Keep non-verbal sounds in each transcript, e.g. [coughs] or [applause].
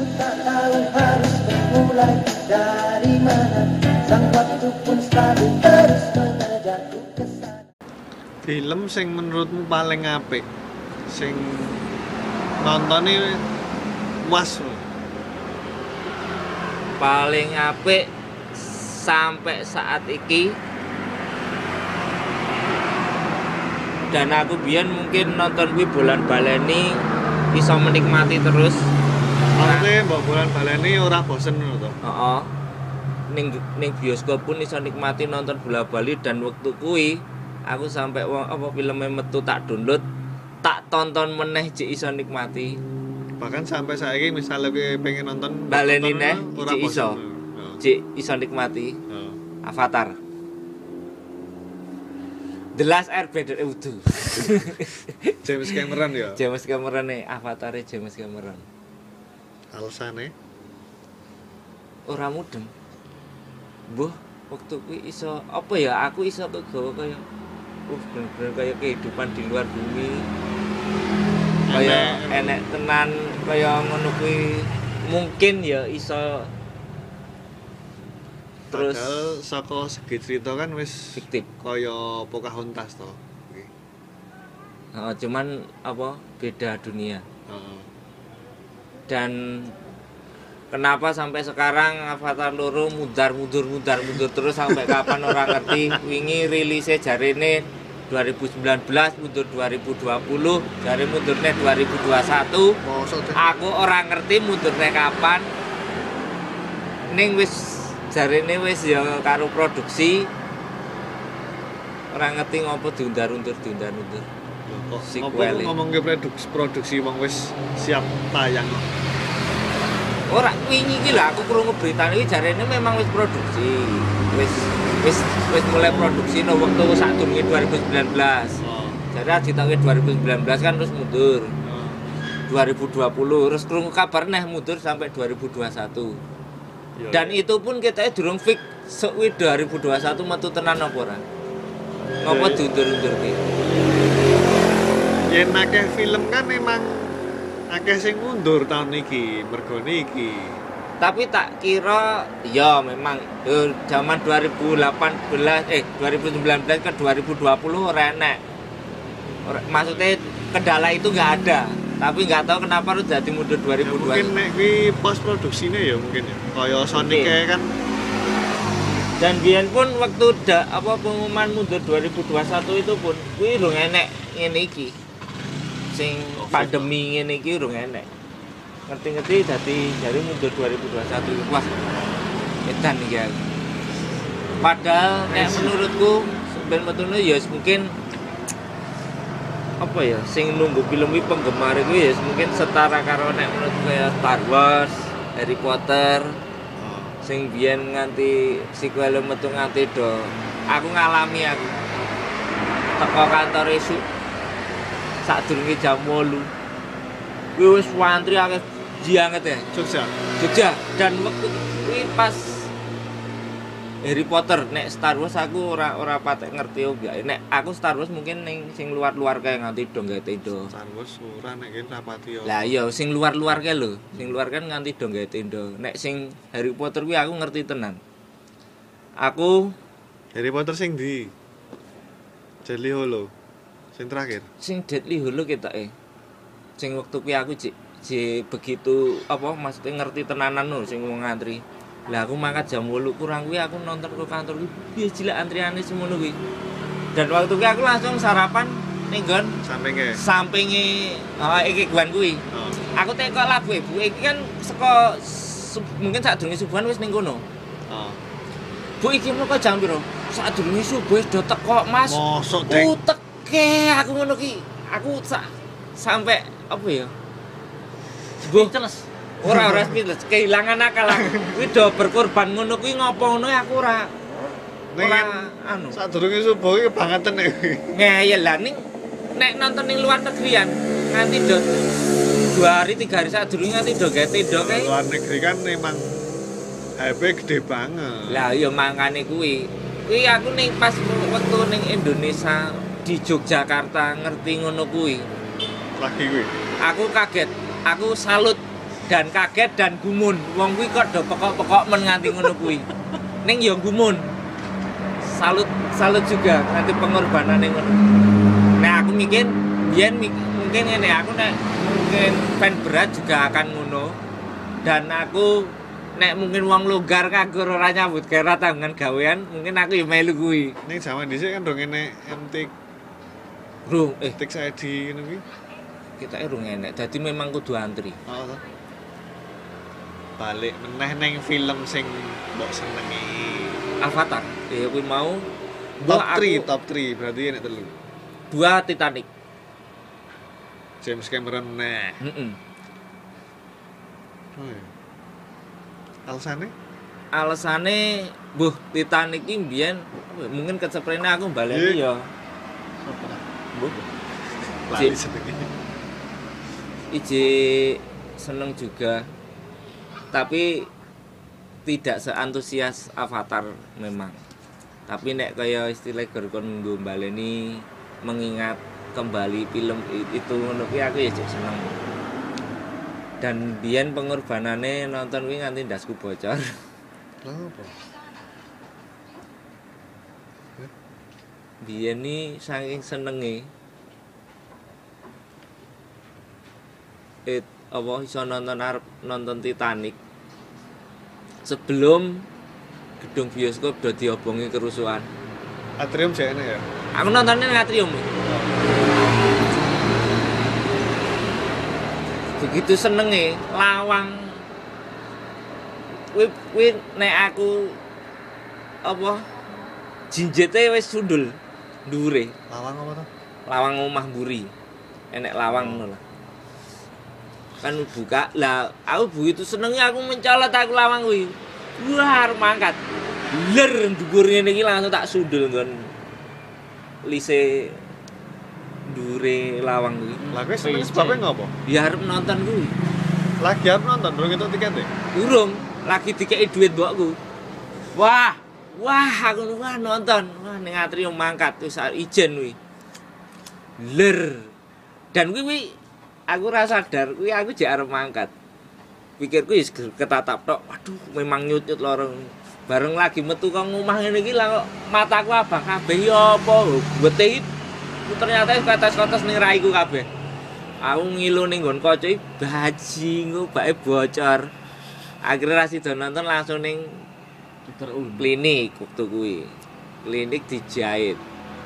Ku tak tahu harus memulai dari mana. Sang waktu pun selalu terus mengejarku ke sana Film sing menurutmu paling apik? Sing nontone lho. paling apik sampai saat iki. Dan aku biyen mungkin nonton kuwi bolan baleni bisa menikmati terus Maksudnya mbak bulan baleni ora bosen lho to. Heeh. Ning ning bioskop pun iso nikmati nonton bola bali dan waktu kuwi aku sampai wong apa filmnya metu tak download tak tonton meneh cek iso nikmati Bahkan sampai saiki misalnya kowe pengen nonton Baleni neh, bosen. iso. Cek iso nikmati Heeh. Avatar The Last Airbender eh udah [laughs] James Cameron ya. James Cameron nih Avatar James Cameron Alasane ora mudeng Mbah waktu kuwi iso apa ya aku iso kegawa kaya uh bener-bener kaya kehidupan di luar bumi kaya Enek. tenan kaya ngono kuwi mungkin ya iso terus Padahal saka segi cerita kan wis fiktif kaya Pocahontas to. Heeh, cuman apa beda dunia Heeh. Dan kenapa sampai sekarang Avatar loro mudar mundur mudar mundur terus? Sampai kapan orang ngerti? Wingi rilisnya jarine 2019 mundur 2020 jari mundurnya 2021 Mosok teh. aku orang ngerti mundurnya kapan. Ning wis jarine wis ya karo produksi. Orang ngerti ngopo diundar-undur diundar-undur Kok Sequel apa ini. ngomong ke produksi produksi wong wis siap tayang. Ora wingi iki lho aku krungu berita iki jarene memang wis produksi. Wis wis wis mulai produksi no waktu sadurunge 2019. Oh. Jadi ditakke 2019 kan terus mundur. oh. 2020 terus krungu kabar neh mundur sampai 2021. Iya, Dan iya. itu pun kita durung fix sewi 2021 metu tenan apa ora. Ngopo Iya. diundur-undur ki? Yen akeh film kan emang akeh sing mundur tahun iki, mergo niki. Tapi tak kira ya memang eh, zaman 2018 eh 2019 ke 2020 ora. Ora- Maksudnya kendala itu nggak ada. Tapi nggak tahu kenapa harus jadi mundur Ya, mungkin 2020. nek kuwi post produksine ya mungkin ya. Kaya Sonic kayak kan Dan biyen pun waktu da, apa pengumuman mundur 2021 itu pun kuwi urung enek ngene iki. Sing pandemi ngene iki urung enek. Ngerti-ngerti dadi dari mundur 2021 wah edan iki. Padahal nek menurutku ben metune ya mungkin apa ya sing nunggu film iki penggemar iku ya mungkin setara karo nek menurutku kayak Star Wars, Harry Potter, oh, sing biyen nganti sequel metu nganti do. Aku ngalami aku. Teko kantor esuk sadurunge jam 8 kuwi wis wantri akeh jianget ya. Jogja. Jogja. Dan waktu kuwi pas Harry Potter. Nek Star Wars aku ora ora patek ngerti opo nek aku Star Wars mungkin ning sing luar-luar kayak nganti do gawe tendo. Star Wars ora nek kene rapati yo. lah iya sing luar-luar kae lho. Sing luar kan nganti do gawe tendo. Nek sing Harry Potter kuwi aku ngerti tenan. Aku Harry Potter sing di Deadly Hollow. Sing terakhir. sing Deadly Hollow kita eh. Sing waktu kuwi aku cik cik begitu apa maksudnya ngerti tenanan lho sing wong ngantri. Lah aku mangkat jam 8 kurang kuwi aku nonton ke kantor kuwi piye cilik antriane semono kuwi? Dan waktu kuwi aku langsung sarapan ning nggon. Sampingi oh, iki gwan kuwi. Oh. aku tekok labu ibu iki kan saka mungkin saat durunge subuhan wis ning kono. Oh. bu iki mau jam piro? Saat durunge subuh wis do teko mas. Mosok dek. Teke aku ngono ki. Aku sa sampai apa ya? Bu, ora ora speechless kehilangan akal aku. [laughs] Kuwi do berkorban ngono kuwi ngopo ngono ya aku ora ora anu. sadurunge subuh iki bangetan nek. ngeyel lah ning nek nonton ning luar negerian nganti do dua hari tiga hari dulu nganti do gawe tenda kae. Luar negeri kan emang HP gede banget. Lah ya mangane kuwi. Kuwi aku ning pas waktu ning Indonesia di Yogyakarta ngerti ngono kuwi. Lagi kuwi. Aku kaget. Aku salut dan kaget dan gumun wong kuwi kok do pekok-pekok men nganti ngono kuwi [laughs] ning ya gumun salut salut juga nanti pengorbanan ngono nah aku mikir biyen mungkin ini aku nek mungkin fan berat juga akan ngono dan aku nek mungkin wong longgar kagak ora nyambut gawe tanggungan gawean mungkin aku ya melu kuwi Ning zaman dhisik kan dong enek MT bro eh Tik ID ngono kuwi. kita urung enek dadi memang kudu antri Oh. Balik meneh neng film sing mbok senengi. Avatar ya kuwi mau Top Mbok 3, aku- top 3 berarti enek telu. dua Titanic James Cameron meneh. Heeh. Oh, iya. Alasannya? Alasane buh Titanic mbiyen ya, mungkin keseprene aku baleni Iya. ya. Lali iji seneng juga. Tapi tidak seantusias Avatar memang. Tapi nek kaya istilah gerkon baleni mengingat kembali film itu ngono aku ya cek seneng. Dan biyen pengorbanane nonton kuwi nganti ndasku bocor. Lah apa? Biyen ni saking senenge it apa iso nonton nonton Titanic. Sebelum gedung bioskop udah diobongi kerusuhan. Atrium enek ya. aku nontonnya nang atrium. Begitu senenge lawang. Kuwi kuwi nek aku apa jinjete wis sundul dhuwure Lawang apa toh? lawang omah mburi. Enek lawang ngono lah. Kan buka lah aku begitu senengnya aku mencolot aku lawang kuwi. Wah arep mangkat. Ler dhuwur ngene iki langsung tak sundul nggon. Lise dure lawang kuwi. Lah kowe seneng sebabnya ngopo? ya arep nonton kuwi. Lagi arep nonton durung entuk tiket e. urung lagi dikei duit mbokku. Wah wah aku wah nonton. Wah ning atrium mangkat wis ijen kuwi ler. Dan kuwi aku ora sadar kuwi aku jek arep mangkat. Pikirku wis ketatap tok. Waduh memang nyut-nyut lorong bareng lagi metu kok ngomah ngene iki lah kok mataku abang kabeh. Ya apa? Bete ternyata wis kates-kates ning raiku kabeh. Aku ngilu ning nggon kaca iki bajingu bake bocor. Akhirnya ra sida nonton langsung ning klinik waktu kuwi. Klinik dijahit.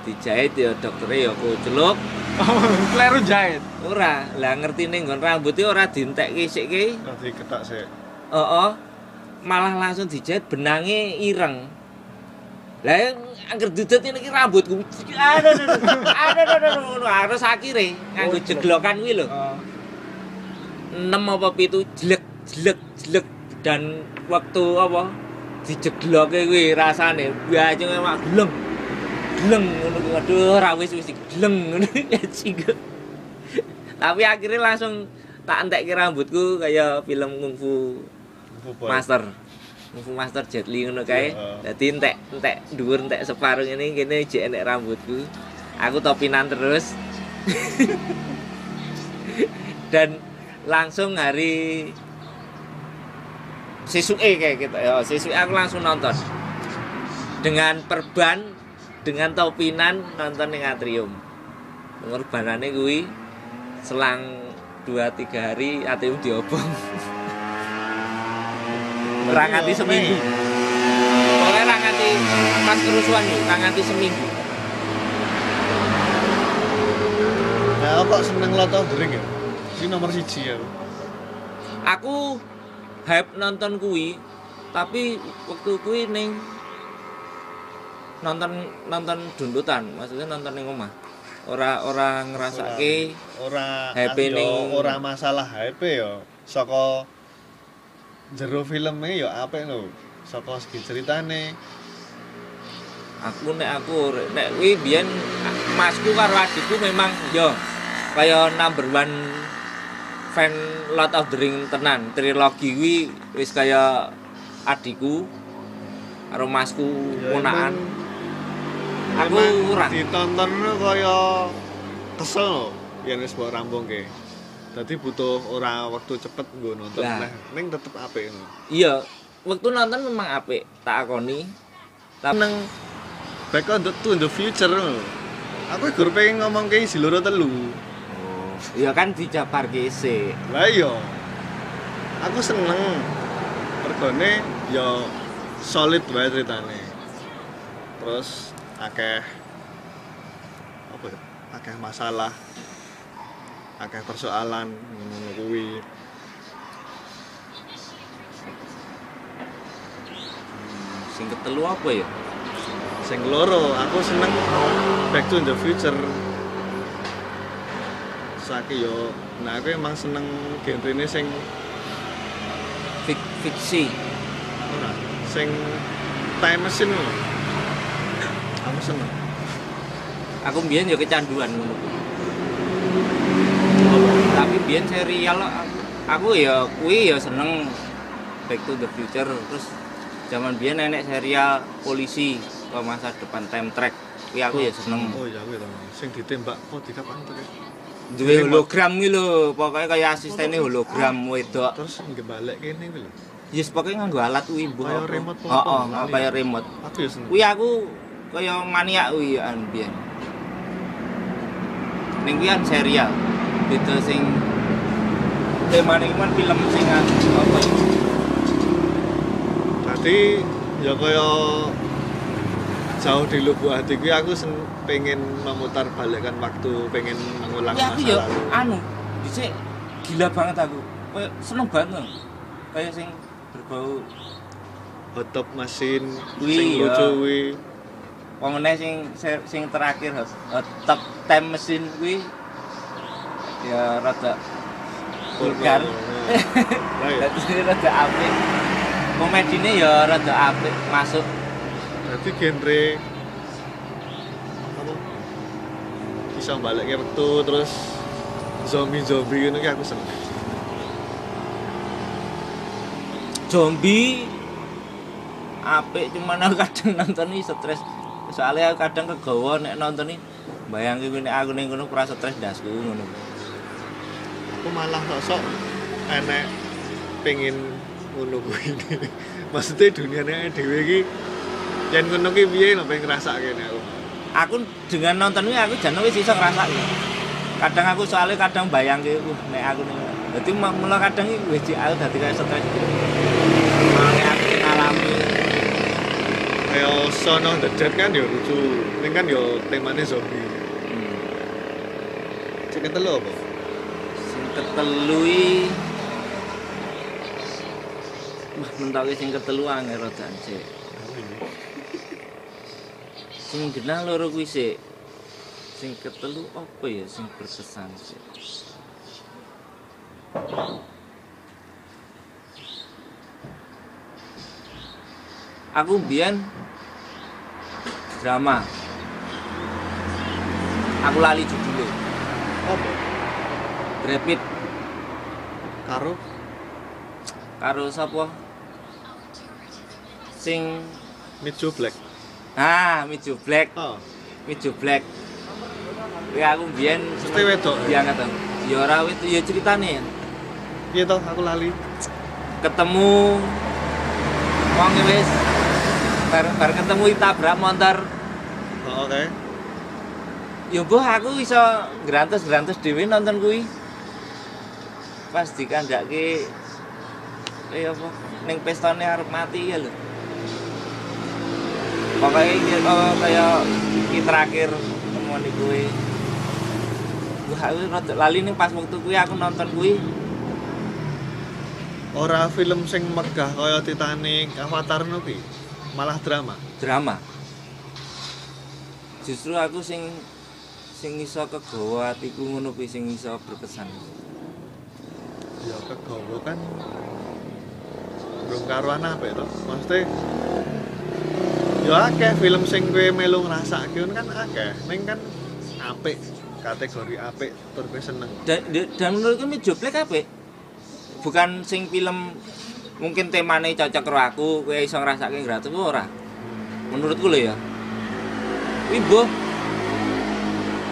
Dijahit ya dokternya ya kuceluk Kleru jahit. ora. Lah ngerti ning nggon rambutnya ora dientekke sik ki. Tadi ketak sik. heeh. Malah langsung dijahit benangnya ireng. Lah angger dudut ini ki rambutku. Ada ada ada ada harus akhirnya nganggo jeglokan kuwi lho. Enam apa pitu jelek jelek jelek dan waktu apa dijegloke kuwi rasane. Bajeng mak gleng gleng ngono kuwi. Aduh ra wis wis gleng ngono [laughs] tapi akhirnya langsung tak entekke rambutku kayak film kungfu master. Kungfu master Jet Li ngono kae. Heeh. dadi entek entek dhuwur entek separuh ini kene jek enek rambutku. Aku topinan terus. [laughs] Dan langsung hari sesuke kayak gitu. Ya sesuke aku langsung nonton. Dengan perban dengan topinan nonton ning atrium. Pengorbanannya kuwi selang 2-3 hari atrium diobong. [laughs] Ora nganti seminggu. pokoknya ora nganti pas kerusuhan nih ora nganti seminggu. Nah, aku kok seneng the Ring ya? Ini nomor siji ya. aku hype nonton kuwi tapi waktu kuwi ning nonton nonton dundutan maksudnya nonton ning omah ora ora ngrasake ora yo, ning- ora masalah hype ya. Saka jero filmnya ya apik lho. Saka segi ceritane. aku nek aku nek kuwi biyen masku karo adikku memang yo kaya number one fan Lord of the Ring tenan. Trilogi kuwi wis kaya adikku karo masku Ya, ponakan. emang- aku ora ditonton kaya kesel yen wis mbok rampungke. Dadi butuh ora waktu cepet nggo nonton nah, ning tetep apik iya waktu nonton memang apik tak akoni. Tapi Nang Back on the, to the future. Aku gur pengen ngomong ke isi loro telu. Ya kan dijabarke sik Lah iya. Aku seneng. Mergone ya solid wae ceritane. Terus akeh apa ya? Akeh masalah. Akeh persoalan ngono kuwi. sing ketelu apa ya Sing loro, aku seneng Back to the Future. Saiki yo, nah aku emang seneng genrene sing Fik fiksi ora, sing time machine lho. Aku seneng. aku biyen ya kecanduan ngono tapi biyen serial aku, aku ya kuwi ya seneng Back to the Future terus zaman biyen nenek serial polisi ke masa depan time track kuwi aku ya seneng Oh iya kuwi to. Sing ditembak kok kapan tuh. Duwe hologram iki lho pokoknya kayak asistennya hologram wedok Terus ngebalik kene kuwi lho. yes pokoknya nganggo alat kuwi mbuh Kaya remote Heeh, lali kaya ya. remote Aku ya seneng. kuwi aku kaya maniak kuwi an biyen ning kuwi serial beda sing temane iki kan film sing apa ya Berarti ya kaya jauh di lubuk hati kuwi aku sen pengen memutar balikkan waktu, pengen mengulang ya aku masa ya lalu. anu dhisik gila banget aku kayak seneng banget kayak sing berbau Hot Top Machine, Kuwi, sing lucu kuwi. Pokoknya sing sing terakhir hot, hot top time machine kuwi ya rada vulgar. Lah ya. [laughs] Rada apik. Komedine ya rada apik masuk. Berarti genre apa? Bisa balik ke waktu terus zombie-zombie ngono ki aku seneng. Zombie apik cuman aku kadang nonton ini stres. Soalnya aku kadang kegawa nek nonton ini bayangke kuwi nek aku ning kono ora stres ndasku ngono. Aku malah sosok enek pengen ngono kuwi. [laughs] Maksudnya dunianya dhewe iki yen ngono ki piye lho pengen ngrasake nek aku. Aku dengan nonton ini aku jan wis iso ngrasake. Kadang aku soalnya kadang bayangke uh nek aku ning Dadi mulai kadang iki wis aku dadi kayak stres. Malah nek aku ngalami Kayak Son of the Dead kan ya lucu. Ini kan ya temanya zombie. hmm, Cek telu apa? sing ketelu Wah, mentok sing ketelu angel rada Cik. Sing genah loro kuwi sik. Sing ketelu apa ya sing berkesan sih? Aku mbiyen drama. Aku lali judulnya. Apa? Brad Pitt Karo karo sapa? Sing Joe Black. Ah Mijo Black, Oh, Mijo Black. Kuwi aku mbiyen mesti wedok. diangkat to. Ya ora itu ya ceritane ya. Iya toh, aku lali. Ketemu wong wis bar, bar ketemu ditabrak motor. Oh, oke. Ya mbah aku iso grantes-grantes dhewe nonton kuwi. Pas dikandake eh apa ning pestane arep mati ya lho. Iki oh, kayak iki terakhir nemoni kuwi. Wah, aku rada lali nih pas waktu kuwi aku nonton kuwi. Ora film sing megah kaya Titanic, Avatar ki. Malah drama. drama justru aku sing sing iso kegawa atiku ngono kuwi sing iso berkesan Ya kegawa kan belum karuan apa itu maksudnya ya akeh film sing kowe melu ngrasake kan akeh. Ning kan apik kategori apik tur kowe seneng. Dan, dan menurutku Mejo Black apik. Bukan sing film mungkin temane cocok karo aku kowe iso ngrasake gratis ora. Menurutku lho ya. Mbuh.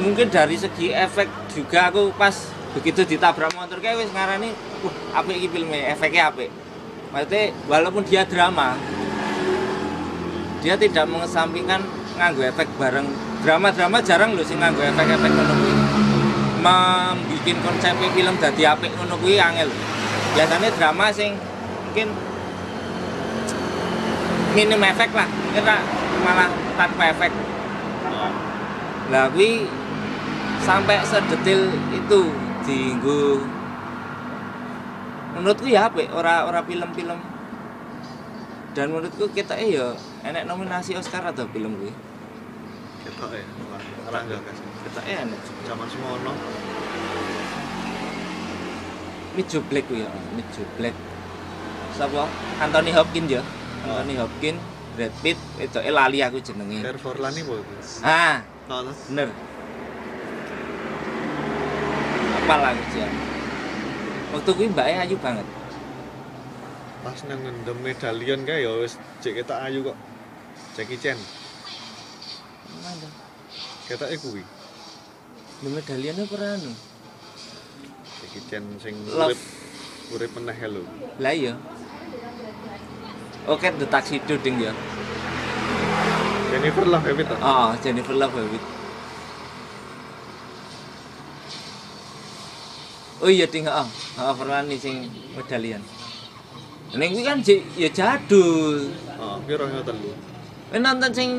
Mungkin dari segi efek juga aku pas begitu ditabrak motor kayak wis ngarani wah apik iki filmnya efeknya apik. Maksudnya walaupun dia drama dia tidak mengesampingkan nganggo efek bareng. Drama-drama jarang lho sing nganggo efek-efek kuwi. Membikin konsep film dadi apik ngono kuwi angel. Biasanya drama sing mungkin minim efek lah. Kita malah tanpa efek. Lah sampai sedetil itu dienggo. Menurutku ya apik ora ora film-film dan menurutku kita eh ya enek nominasi Oscar atau film kuwi? Ketok ya ora enggak kasih kita eh enek. Zaman semono Mijo Black kuwi ya Mijo Black sapa? Anthony Hopkins ya. Anthony Hopkins Brad Pitt itu eh lali aku jenenge. Air Forlani apa itu ah. Oh, no. bener. Apa lagi sih waktu kuwi mbaknya ayu banget pas nang ngendem medalion kae ya wis cek ketok ayu kok. Jackie Chan mana? Ketoke kuwi? Lho medaliannya pernah anu? Jackie Chan sing urip urip meneh lho. Lah iya. Oke the tuxedo ding ya Jennifer Love Hewitt oh Jennifer Love Hewitt. Oh iya ding oh oh pernah nih sing medalian ini kuwi kan j- ya jadul Oh, piro ngoten. Kowe nonton sing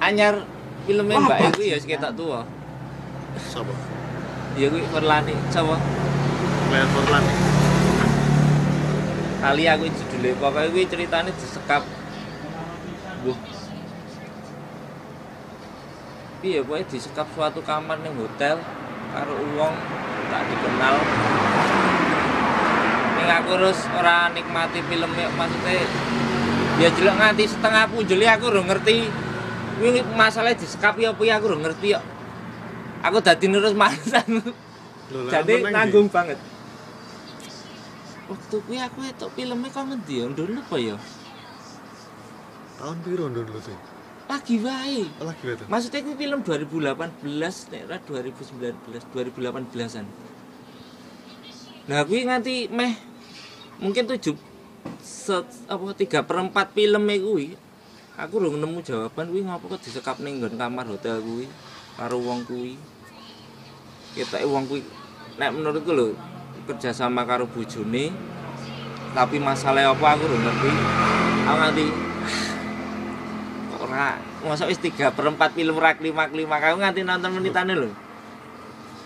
anyar filmnya Mbak Iku ya sekitar tua. Sapa? Ya kuwi Forlani, sapa? Claire Forlani. Kali aku judulnya pokoknya kuwi ceritanya disekap. Buh. Piye pokoknya disekap suatu kamar ning hotel karo wong tak dikenal. Aku terus ora nikmati filmnya maksudnya ya jelek nganti setengah punjul aku ora ngerti kuwi masalah disekap ya apa ya aku ora ngerti kok. Aku dadi nurus mantan. Jadi nanggung banget. Waktu kuwi aku etok filmnya kok ngendi ya? Ndun apa ya? Tahun piro tuh? Lagi wae. Oh, lagi wae. Maksudnya kuwi film 2018 nek ora 2019, 2018-an. Nah, kuwi nganti meh mungkin tujuh set, apa tiga per empat filmnya kuwi. Aku udah nemu jawaban kuwi ngapa kok disekap ning kamar hotel kuwi karo wong kuwi. Kita wong kuwi nek menurutku lho kerja sama karo bojone tapi masalah apa aku udah ngerti. Aku nganti ora masa wis 3 per 4 film ora klima-klima aku nganti nonton menitane lho.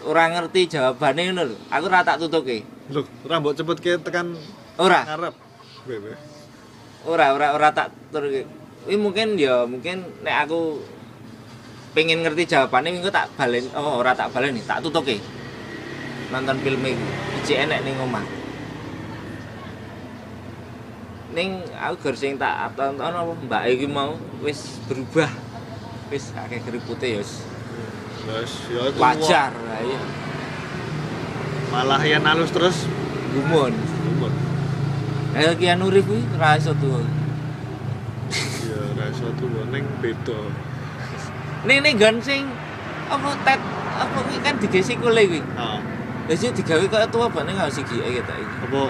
Ora ngerti jawabane ngono lho. Aku ora tak tutuke. Lho, ora mbok cepet ke tekan ora. Ngarep. Ora ora ora tak tutuke Ini mungkin ya mungkin nek aku pengen ngerti jawabannya minggu tak balen oh ora tak balen tak tutuke. Nonton film iki. Iki enek ning omah. Ning aku gur sing tak tonton apa mbak iki mau wis berubah. Wis akeh keripute ya wis. Terus ya itu wajar lah iya Malah yang halus terus gumun. umur. Eh Keanu Reeves kuwi ra iso tuwa Ya rasa tuh ning beda. ning ning gan sing apa tet apa kuwi kan digesi kule kuwi Ah, Lah sih digawe kaya tua banget nggak sih gitu kita iki. apa?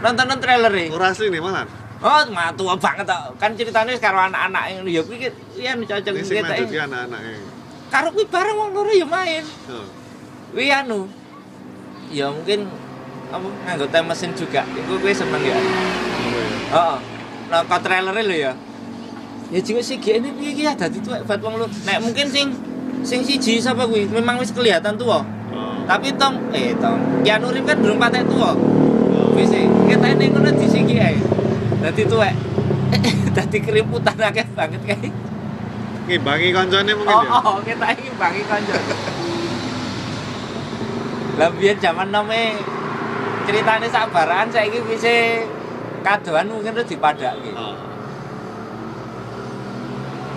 Nonton trailer e. Ora asli nih malah. Oh, mah tua banget tok. Kan ceritanya karo anak-anak yang ya kuwi iya nu cocok Ini sing kita lanjut iki. ki anak-anaknya. Karo kuwi bareng wong loro ya main. Oh. Kuwi anu. Ya mungkin apa nganggo time mesin juga. Iku kuwi seneng ya. oh. Nah, kok trailernya lho ya. Ya juga sih ini piye ki ya dadi tuwek buat wong loro. Nek mungkin sing sing siji sapa kuwi memang wis kelihatan tua. Oh. Tapi Tom, eh Tom, Keanu Reeves kan durung patek tua. Wis e, kita ini ngono disiki ae. Dadi tuwek. [laughs] Dadi keriputan akeh banget kae. Ngimbangi koncone mungkin Oh, ya. oh, kita iki bangi kanca. Lah biyen jaman nome ceritane sabaran saiki wis kadoan mungkin terus dipadake. Oh.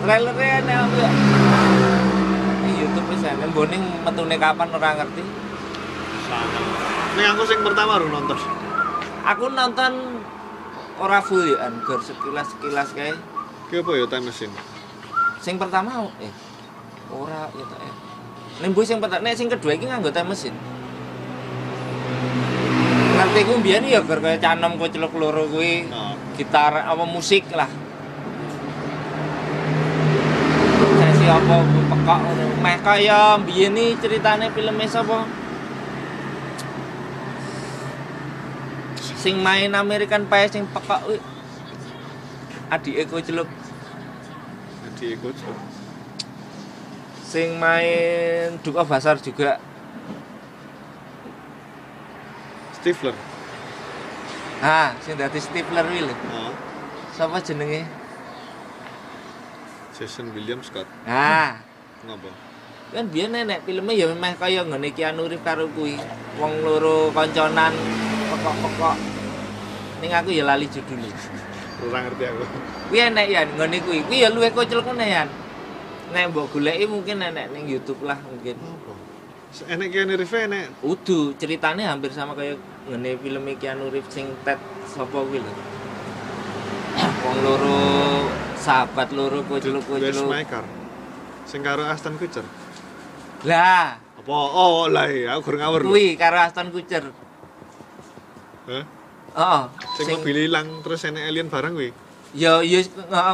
Trailernya nek ya. Ning YouTube wis ana mbone metune kapan ora ngerti. Sama. Ning aku sing pertama baru nonton. Aku nonton ora full ya, gor sekilas-sekilas kae. Ki apa ya time machine? Sing pertama eh ora ya tak eh. Mbok sing pertama nek sing kedua iki nganggo time mesin. Ngerti ku mbiyen ya gur kaya canem kucluk loro kuwi. Oh. gitar apa musik lah. Sesi apa pekok ngono. Meh kaya mbiyen iki ceritane filme sapa? Sing main American Pie sing pekok kuwi. Adike kucluk Jadi ikut. sing main Duke of Hazzard juga Stifler. ah sing dadi Stifler kuwi lho Oh. sapa jenenge Jason William Scott. ah Ngopo? kan biyen nenek filmnya ya memang kaya ngene Keanu Reeves karo kuwi wong loro konconan pekok-pekok ning aku ya lali judulnya Kurang ngerti aku. kuwi enek ya ngene kuwi kuwi ya luwih kocel kene ya nek mbok goleki mungkin enek ning YouTube lah mungkin Apa? Enek Keanu Reeves enek udu ceritanya hampir sama kayak ngene film Keanu Reeves sing Ted sapa kuwi lho wong loro sahabat loro kocel-kocel Maker. Sing karo Aston Kutcher. lah Apa? Oh, lah iya, aku kurang ngawur. kuwi karo Aston Kutcher Hah? Oh, Sing mobil hilang terus enek alien barang kuwi. Ya ya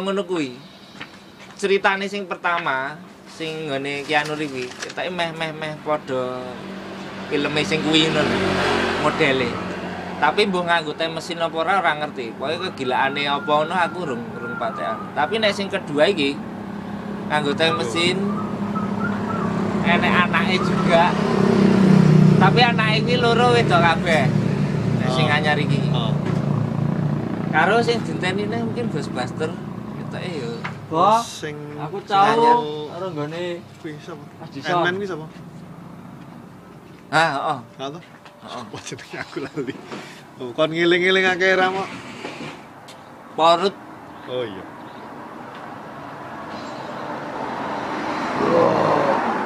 ngono kuwi. Ceritane sing pertama sing ngene Keanu Reeves ketake meh-meh meh padha filme sing kuwi ngono modele. Tapi mbuh nganggo tem mesin apa ora ora ngerti. Pokoke kegilaane apa ngono aku urung urung patekan. Tapi nek sing kedua iki nganggo tem mesin enek anake juga. Tapi anake iki loro wedok kabeh. Nek sing Oh. anyar iki. Oh. Karo sing dinteni neh mungkin Ghostbuster ketoke yo. Wah, Sing aku tahu karo nggone kuwi sapa? Mas. Ant-Man kuwi sapa? Ah, heeh. Nggak tahu. Heeh. Apa jenenge aku lali. Oh, kon ngiling-ngiling akeh ra mo. Porut Oh iya.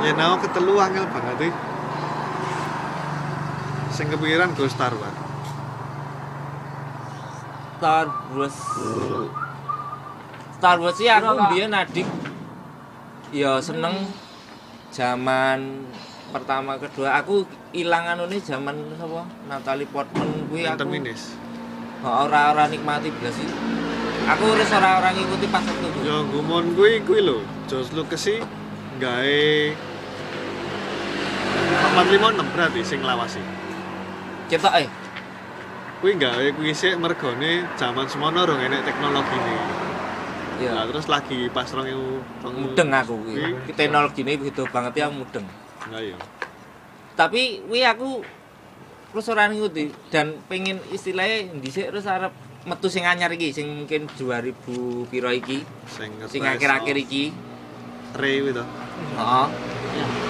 Ya nau ketelu angel banget iki. Sing kepikiran Ghost Star Wars. Star Wars. Star Wars sih aku mbiyen adik ya seneng zaman pertama kedua aku ilang anune zaman sapa Natalie Portman kuwi aku Phantom Menace. ora ora nikmati blas sih. Aku wis ora ora ngikuti pas waktu itu. Ya ngumon kuwi kuwi lho, George Lucas sih gawe 456 berarti sing lawasi. Cetok eh. Kuwi gawe kuwi sik mergone zaman semono rong enek teknologi ini. Nah, Ya terus lagi pas 2000 mudeng aku kuwi. Kuwi- Teknologine beda banget ya mudeng. Nah iya. tapi wi aku terus ora ngikuti dan pengen istilahnya dhisik terus arep metu sing anyar iki sing mungkin 2000 piro iki Sing sing akhir-akhir oh, iki Ray kuwi to. heeh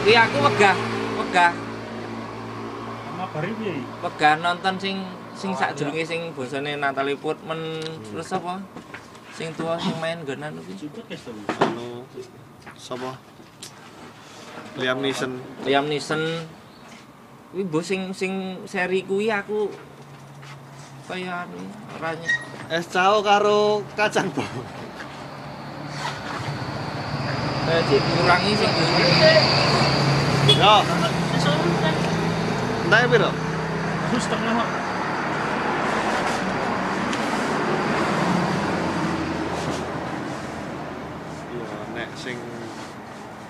kuwi aku wegah wegah sama bari piye? wegah nonton sing sing Oh, sakjroning sing bosone Natalie Portman terus apa sing tua sing main gonan kuwi kes to. Anu sapa? Liam Neeson. Liam Neeson kuwi sing sing seri kuwi aku kaya anu ora nye- Es cao karo kacang bawang. kaya dikurangi sing kuwi Yo. Entah piro? Aku setengah. Iya, nek sing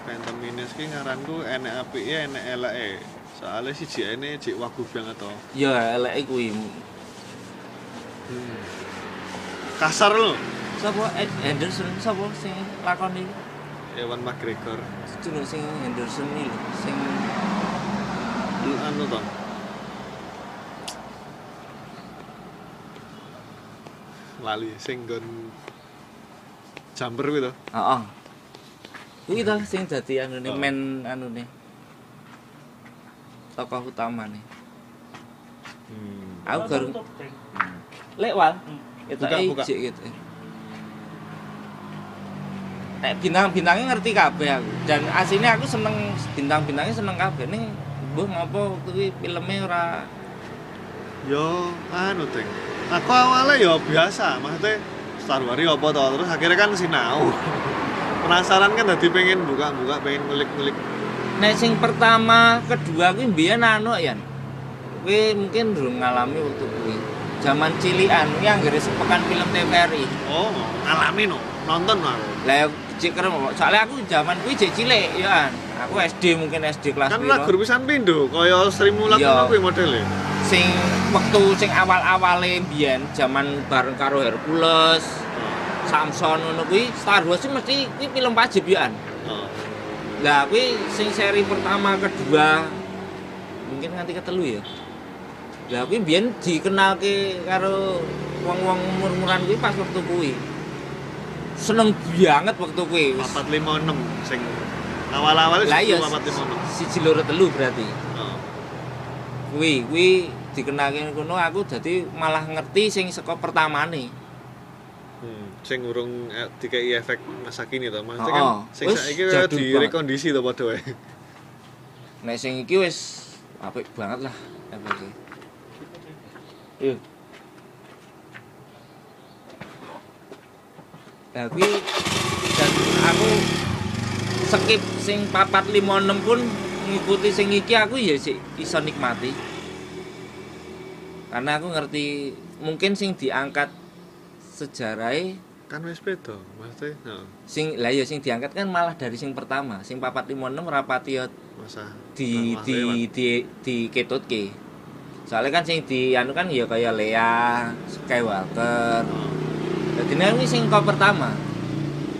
Phantom Menace ki ngaranku enek apike enek eleke. Soale siji ene jek wagu banget to. Ya, eleke kuwi. Hmm. Kasar lho. Sapa Ed Henderson sapa sing lakoni Ewan McGregor. jeneng sing Henderson iki lho, sing Anu to. Lali sing nggon jumper kuwi to. heeh. Kuwi to sing dadi anune Oh. men anune. Tokoh utamane. Hmm. Aku garu Top tank. lek wal. Hmm. Itu Buka, buka. ijik gitu. Nek bintang-bintangnya ngerti kabeh aku. Dan aslinya aku seneng bintang-bintangnya seneng kabeh ning mbuh ngopo kuwi filmnya ora Yo anu ting. Aku awalnya yo biasa, maksudnya Star Wars apa to terus akhirnya kan sinau. Penasaran kan tadi pengen buka-buka, pengen ngulik-ngulik. Nek sing pertama, kedua kuwi mbiyen anu ya. kuwi mungkin durung ngalami waktu kuwi. Zaman cilian kuwi anggere sepekan film TVRI. Oh, ngalami no. Nonton no aku. Lah ya cek keren kok. Soalnya aku zaman kuwi jek cilik ya. Aku SD mungkin SD kelas Kan lagu pisan pindo, kaya Sri Mulat Iya. ngono kuwi modele. Sing waktu sing awal-awale mbiyen zaman bareng karo Hercules, Samson ngono kuwi Star Wars sih mesti kuwi film wajib ya. Oh. Lah kuwi sing seri pertama, kedua mungkin nganti ketelu ya. Lah kuwi biyen dikenalke karo wong-wong umur-umuran kuwi pas waktu kuwi. Seneng banget waktu kuwi. Wis- 456 sing awal-awal Lah iya 456. siji loro telu berarti. Oh. Kuwi kuwi dikenalke kono aku dadi malah ngerti sing saka pertamane. Sing urung eh, dikei efek masa kini to. Maksudnya kan oh. sing saiki kaya jadul di banget. rekondisi to padha wae. Nek sing iki wis apik banget lah efeknya. Iya. Lah kuwi dan aku skip sing papat lima enam pun ngikuti sing iki aku ya sih iso nikmati. Karena aku ngerti mungkin sing diangkat sejarahnya Kan wis beda, maksudnya heeh, sing lah ya sing diangkat kan malah dari sing pertama, sing papat lima enam rapati ya masa di di lewat. di di ketutke. Soalnya kan sing di anu kan ya kayak Lea, Skywalker. Oh. Nek iki sing kau pertama.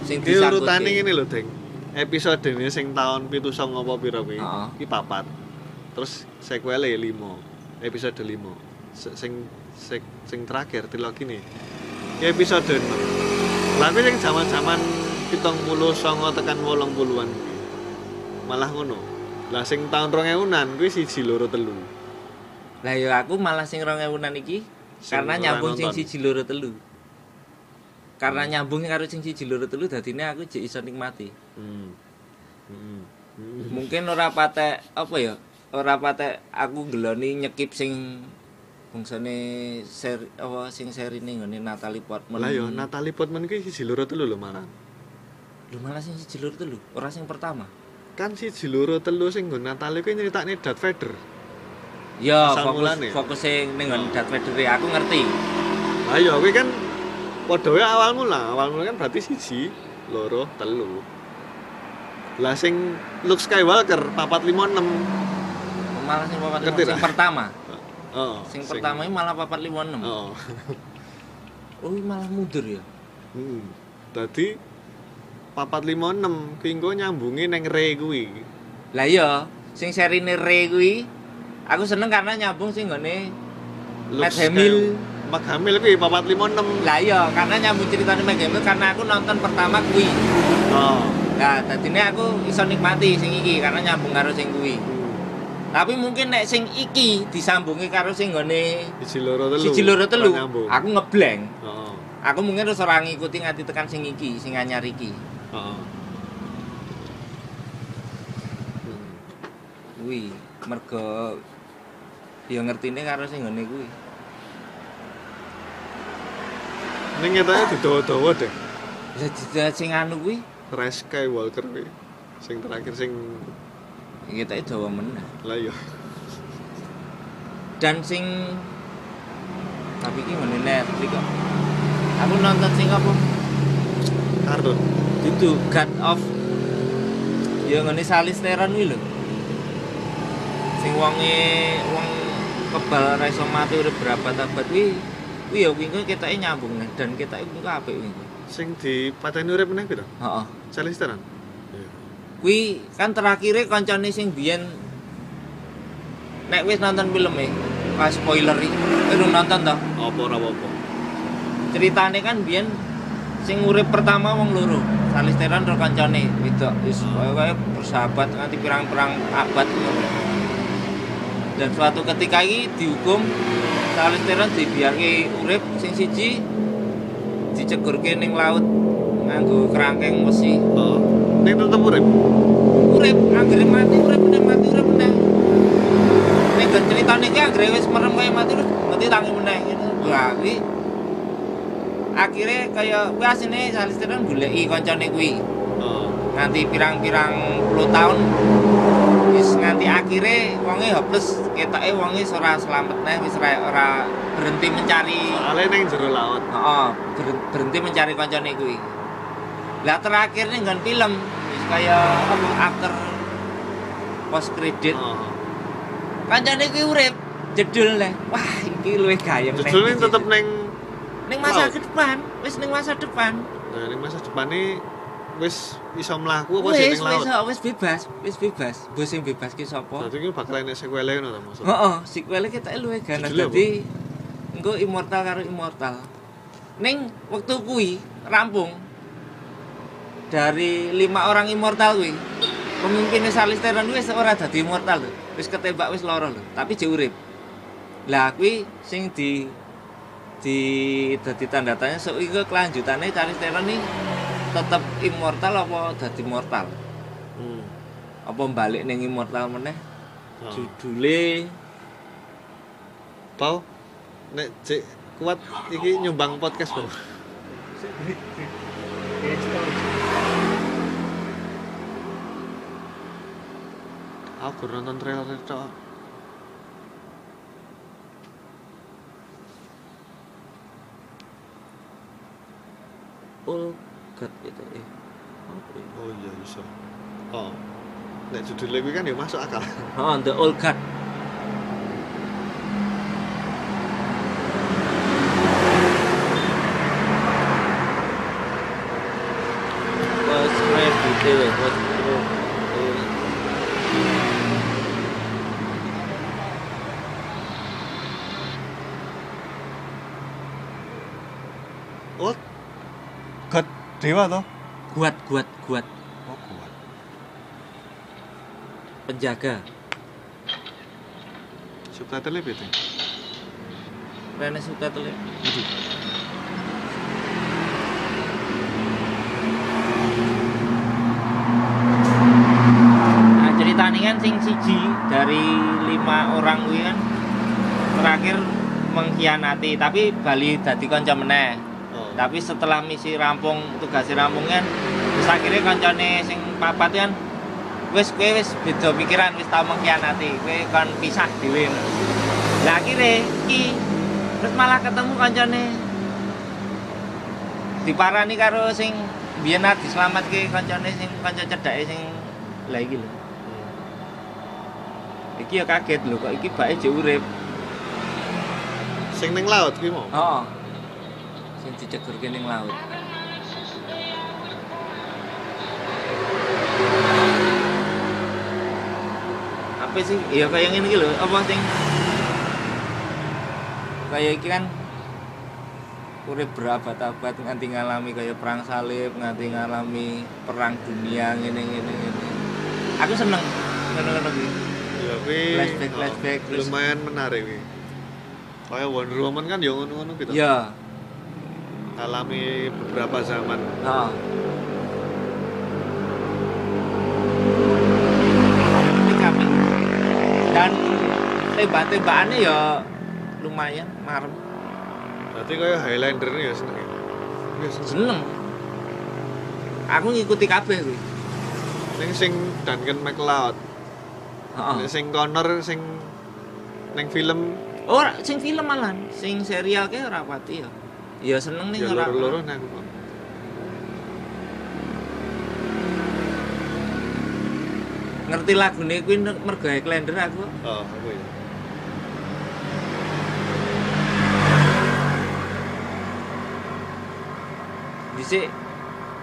Sing disangkutke. urutane ngene lho, Deng. Episode ini sing tahun 79 apa pira kuwi? Heeh. Iki papat. Terus sequel 5. Episode 5. Se- Sing sing, sing terakhir trilogi nih. Episode 6. Kuwi sing zaman-zaman 79 tekan 80-an. Malah ngono. Lah sing tahun 2000-an kuwi siji loro telu. Lah ya aku malah sing 2000-an iki Sing karena nyambung sing siji loro telu. Karena nyambung karo sing siji loro telu dadine aku jek iso nikmati. Hmm. Hmm. Hmm. Mungkin ora patek apa ya? Ora patek aku ngeloni nyekip sing bangsane seri apa sing serine nggone Natalie Portman. Lah yo Natalie Portman kuwi siji loro telu lho malah. Lho malah sing siji loro telu, ora sing pertama. Kan siji loro telu sing nggo Natalie kuwi nyeritakne Darth Vader. Ya, Asal fokus mulane. fokus sing ning nggon. Darth Vader aku ngerti. Lah iya kuwi kan padha wae awal mula, awal mula kan berarti siji, loro, telu. Lah sing Luke Skywalker 456. Malah sing papat sing pertama. Heeh. Sing pertama ini malah papat lima enam. Oh, [laughs] ini malah mundur ya. Heeh. Dadi 456 kuwi engko nyambungi ning Rey kuwi. Lah iya, sing serine Rey kuwi aku seneng karena nyambung sing Luke Matt Hamill. Mark Hamill kuwi 456. Lah iya, karena nyambung ceritanya Meg Hamill karena aku nonton pertama kuwi. Oh. Nah, tadine aku iso nikmati sing iki karena nyambung karo sing kuwi. Tapi mungkin nek sing iki disambungi karo sing nggone Siji loro telu. siji loro telu, aku ngeblank. Heeh. Aku mungkin harus ora ngikuti nganti tekan sing iki, sing anyar iki. Heeh. Hmm. Kuwi mergo ya ngertine karo sing ngene kuwi. Ning ketoknya didawa-dawa deh. Jadi sing anu kuwi Rise Skywalker kuwi. Sing terakhir sing kita Jawa meneh. lah iya. Dan sing tapi iki ngene Netflix kok. Aku nonton sing apa? Kartun. Itu God of ya ngene Charlize Theron kuwi lho. Sing wonge wong kebal ra iso mati urip berapa tabat kuwi kuwi ya kuwi ketoke nyambung dan ketoke kuwi apik kuwi. Sing di pateni urip meneh to? Heeh. Charlize Theron. Kuwi kan terakhirnya kancane sing biyen nek wis nonton film e, pas spoiler iki, urung nonton toh. Apa ora apa-apa. Ceritane kan biyen sing urip pertama wong loro, Charlize Theron karo kancane wedok wis Hmm. kaya bersahabat nganti pirang-pirang abad. Dan suatu ketika iki dihukum Charlize Theron dibiarke urip sing siji dicegurke ning laut nganggo kerangkeng besi. Heeh. Ning tetep urip. urip anggere mati urip meneh mati urip meneh nek gak ceritane ki anggere wis merem kaya mati terus mati tangi meneh gitu kuwi akhirnya kaya kuwi asine Charlize Theron goleki kancane kuwi Heeh. nganti pirang-pirang puluh tahun wis nganti akhirnya wonge hopeless ketoke wonge ora selamat neh wis ora, ora berhenti mencari soalnya neng jero laut Heeh, ber- berhenti mencari kancane kuwi. Lah terakhir ning nggon film wis kaya apa after post credit. oh. Kancane kuwi urip jedul neh. Wah, iki luwih gayeng judulnya iki. tetep neng ning masa laut. depan, wis ning masa depan. nah neng masa depan nih wis iso mlaku apa sih neng wis laut wis bebas, wis bebas. Bos sing bebas ki sapa? berarti ini bakal enek sequel ngono ta maksud Heeh, sequel kita luwih ganas dadi engko immortal karo immortal. Ning wektu kuwi rampung dari lima orang immortal kuwi. Pemimpinnya Charlize Theron wis ora dadi immortal lho. Wis ketembak wis lara lho, tapi jek urip. Lah kuwi sing di di dadi tanda tanya sok iku kelanjutane Charlize Theron iki tetep immortal apa dadi mortal? hmm. Apa balik ning immortal meneh? oh. Judule Pau nek cek kuat iki nyumbang podcast Bang aku baru nonton trailer itu God itu eh. Apa ya? oh iya bisa oh nek judulnya kan ya masuk akal Oh, The Old God. Was credit eh, was oh God dewa toh kuat kuat kuat oh kuat penjaga. subtitle beda Rene suka tuh. Nah, ceritanya kan sing siji dari lima orang kuwi kan terakhir mengkhianati tapi Bali dadi kanca meneh. Tapi setelah misi rampung tugas rampung kan terus akhirnya kancane sing papat kan wis kowe wis beda pikiran wis tau mengkhianati kowe kon pisah dhewe. Lah akhirnya iki terus malah ketemu kancane diparani karo sing biyen diselamatke kancane sing kanca cedhake sing lah iki lho. Iki ya kaget lho kok iki bae jek urip. sing ning laut kuwi mau Heeh. Sing dicegurke ning laut. Apa sih? Ya kayak ngene iki lho, apa sing kayak iki kan urip berabad-abad nganti ngalami kayak perang salib, nganti ngalami perang dunia ngene ngene ngene. Aku seneng ngono-ngono iki. ya kuwi Flashback, oh, flashback, terus- lumayan menarik kuwi kayak Wonder Woman kan ya ngono-ngono gitu Ya, alami beberapa zaman. Ini kami. Dan tembak-tembakannya ya lumayan marem. berarti kayak Highlander nih ya seneng ya ya seneng Seneng. Aku ngikuti kabeh kuwi. Ning sing Duncan MacLeod Heeh. Nek sing Connor sing neng film Ora sing film malan, sing serial kayak ora pati ya. Ya seneng nih ya loro-loro nek aku kok. Ngerti lagune kuwi mergo Highlander aku. oh apa ya Dhisik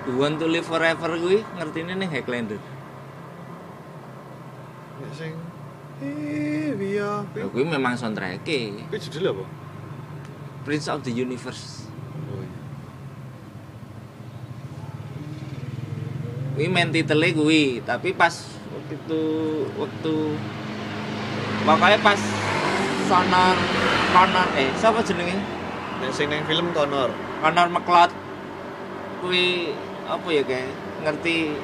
You Want to Live Forever kuwi ngertine ning Highlander. Nek sing iya Ya kuwi memang soundtrack-e. kuwi judulnya apa Prince of the Universe. oh iya Kuwi main titelnya kuwi, tapi pas waktu itu waktu pokoknya pas Sonor Connor eh siapa jenenge? Nek sing neng film Connor. Connor McLeod. Kuwi apa ya kayak ngerti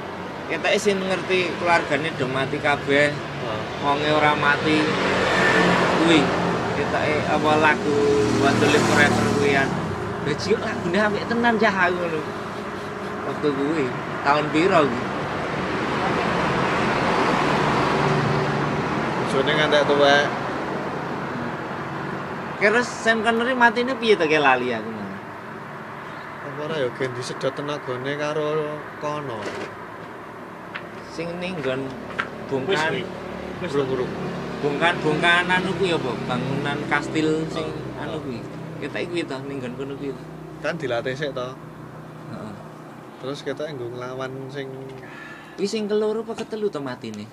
kita sih ngerti keluarganya udah mati kabeh. Oh. wonge ora mati. Kuwi kita eh apa lagu Live Forever kuwi kan Gaji lagune apik tenan cah aku ngono. Waktu kuwi tahun piro kuwi bojone ngantek tuwek. Kira Sam Connery matine piye to ke lali aku malah. Apa ora ya gen disedot tenagane karo kono. Sing ning nggon. Wis. Burung-burung. bongkahan anu kuwi apa bangunan kastil sing anu kuwi. Kita kuwi to ning nggon kono kuwi. Kan dilatih sik to. Terus kita nggo nglawan sing Kuwi sing keloro apa ketelu to matine?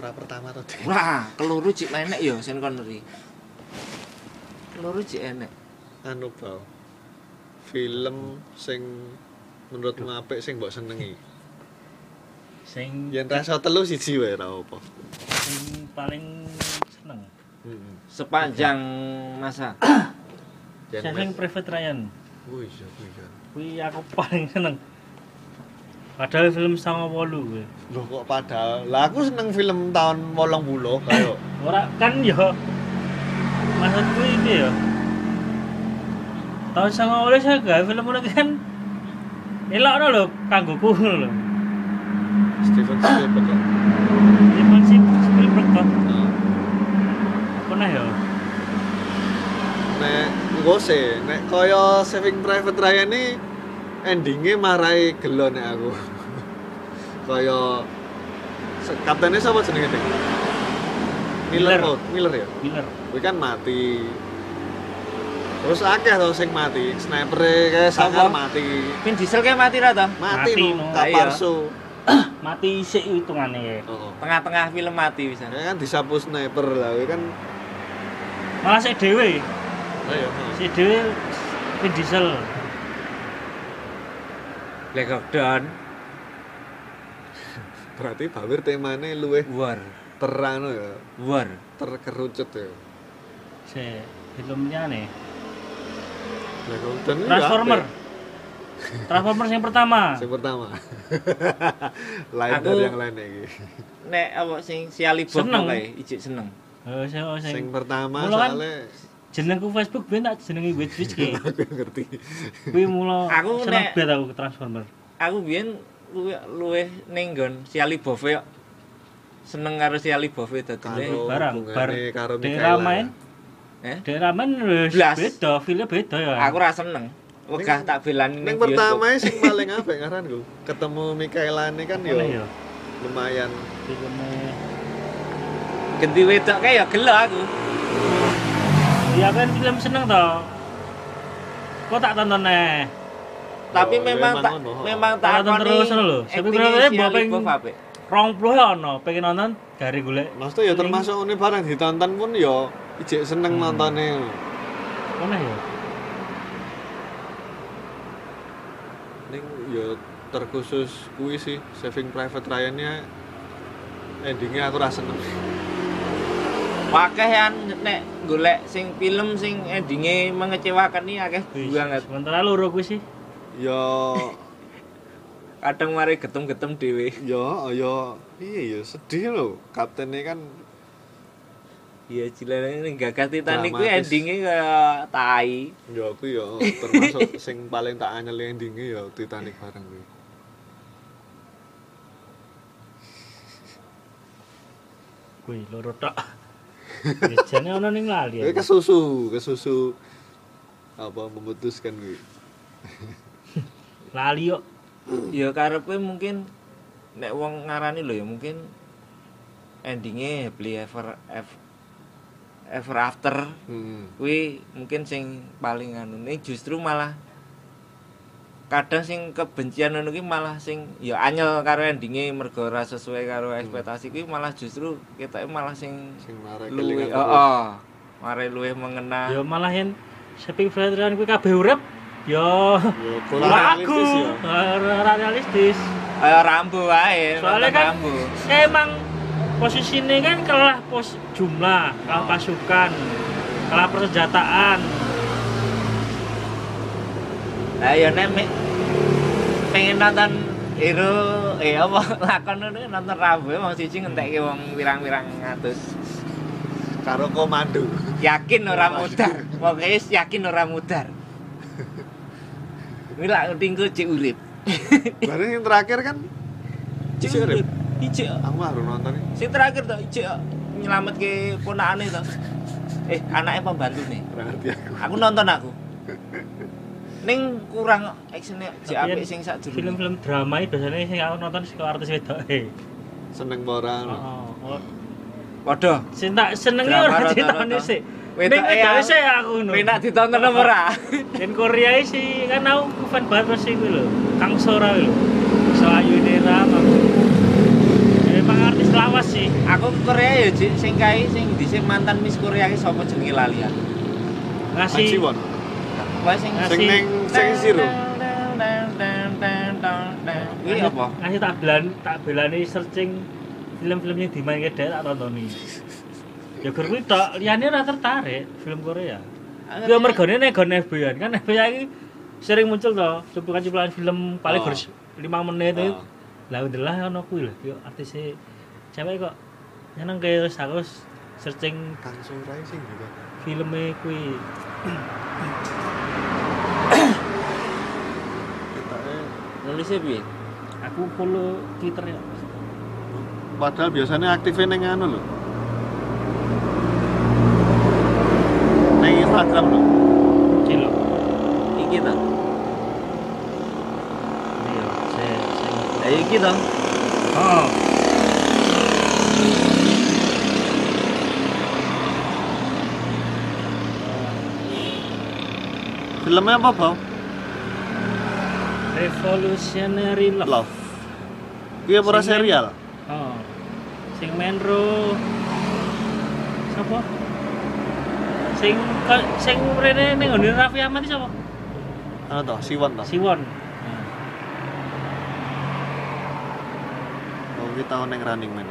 ora pertama to. Wah, keloro cik enek ya Sean Connery. Keloro cik enek. Anu bau. Film sing menurutmu apik sing mbok senengi. Sing Yen rasa telu siji wae ora apa. sing paling seneng. Heeh. Sepanjang masa. Saving Private Ryan. Wih, iya kuwi kan. Aku paling seneng. Padahal film sama wolu kuwi. Loh kok padahal. Lah aku seneng film tahun 80 kayak Ora kan yo maksudku ini ya. Tahun sama oleh saya gak film ini kan elok no lho kanggo ku lho. Steven Spielberg. kok. Steven Spielberg. Nah, Pernah ya? Nek sih, nek kaya Saving Private Ryan ini endingnya marai gelo nek aku. [laughs] kaya se- kaptennya siapa jenenge Dik? Miller, Miller. oh, Miller ya. Miller. Kuwi kan mati. Terus akeh to sing mati, sniper kayak sangar mati. Vin Diesel kayak mati ra to? Mati, Mati, no, gak Iya. [coughs] Mati isik hitungane. Heeh. Tengah-tengah film mati bisa. Ya kan disapu sniper lah, kan Malah sik dhewe, ayo. heeh. sik dhewe Vin Diesel. Black Hawk Down, Berarti bawir temane luwih War, terang ya, War. terkerucut ya. Si filmnya nih. Black Down ini Transformer. apik. Transformers yang pertama. Yang pertama. [laughs] Lain Aku- dari yang lain iki. Nek apa sing si Ali Bob Seneng. kae, ijik seneng. Oh, sing oh, Sing sing pertama kan- soalnya jenengku Facebook ben tak jenengi Witch Witch ki. [laughs] aku ngerti. Kuwi mula Aku seneng banget aku ke Transformer. Aku biyen luwih luwih ning nggon si Ali Bob yo. Seneng karo si Ali Bob dadine. Barang, bar karo Mikaela. main. Eh? Daerah main beda, filmnya beda ya. Aku ra seneng. Wegah tak belani Yang ning pertama sing [laughs] paling apik ngaranku. Ketemu Mikaela ini kan yo ya. lumayan Filmnya Ganti wedok kae ya gelo aku. Iya kan film seneng toh. Kok tak tonton nih? Tapi Yo, memang emang tak memang tak Tonton akoni terus lho. Berapa si mbok ping-. Rong puluh ya ono, pengen nonton dari golek. Maksudnya ya termasuk ini barang ditonton pun ya ijek seneng Hmm. nontonnya. Mana ya? Ning ya terkhusus kuwi sih Saving Private Ryan-nya endingnya aku rasa seneng. Wakehan nek golek sing film sing endinge mengecewakan nih akeh banget. Sementara loro kuwi sih. Ya [laughs] Kadang mari getem-getem dhewe. ya ya iya ya sedih loh. Kaptennya kan Iya cilane ning gagas Titanic kuwi endinge kaya tai. ya aku ya termasuk [laughs] sing paling tak anyel endingnya ya Titanic bareng kuwi. Kuwi loro tok. Jane ono ning lali. Aku. kesusu, kesusu apa memutuskan kuwi. Lali kok. Ya karepe mungkin nek wong ngarani lho ya mungkin endinge happily ever ever, ever after Hmm. kuwi mungkin sing paling anu ini justru malah kadang sing kebencian ngono kuwi malah sing ya anyel karo endinge mergo ora sesuai karo ekspektasi kuwi malah justru kita malah sing Sing luwih kelingan heeh mare luwih mengena Ya malah yen Saving Private Ryan kuwi kabeh urip ya Ya kurang lagu realistis ya. ora realistis. kaya rambo wae Soalnya kan rambo emang posisinya kan kalah pos jumlah, kalah pasukan, kalah persenjataan. Lah ya nek pengen nonton hero eh apa [laughs] lakon ngono nonton rambo wong siji ngentekke wong wirang-wirang ngatus Karo komando. yakin ora mudar pokoknya yakin ora mudar ini lah tinggal cek urip [laughs] Baru yang terakhir kan cek Cek urip. ijek aku harus nonton sing terakhir tuh ijek nyelametke ponakane to. Eh, anaknya pembantu nih. Aku nonton aku. Ning kurang actionnya si apik yang sing sak film-film drama itu biasanya sing aku nonton sing artis wedok e. Seneng apa ora? ngono? Heeh. Oh. Padha. Sing tak senengi ora ditoni sik. Wedok e wedok aku- sik aku ngono. Penak ditonton apa ora? [laughs] Dan Korea sih kan aku fan banget sama sih lho. Kang Sora lho. So ayu ini ramah. Memang artis lawas sih. Aku Korea ya, sing kae sing dhisik mantan Miss Korea ki sapa jenenge lali aku. Ngasih Wae sing Sing sing Zero. Kuwi apa? Ngasih tak belan tak belani searching film-film yang dimainkan dia tak tontonin. Ya gur kuwi tok, liyane ora tertarik film Korea. Ya mergone nek gon FBI kan FBI iki sering muncul to cuplikan-cuplikan film paling Oh. gur 5 menit itu. Oh. Lah ndelah ono kuwi lho, yo artis cewek kok nyeneng kayak aku wis searching Kang Surai sing gitu. filmnya kuwi [coughs] Nulisnya piye? aku follow Twitter ya. padahal biasanya aktifnya ning anu lho. Ning Instagram lho. Cilo. Iki ta. Iya, saya saya Lah iki to. Oh, Filmnya apa, Bang? Revolutionary Love. Love. Sing main- serial? Oh. Sing main ro Sapa? Sing sing rene ning ngene Raffi Ahmad iki sapa? Anu to, Siwon to. Siwon. Oh, kuwi tau ning Running Man.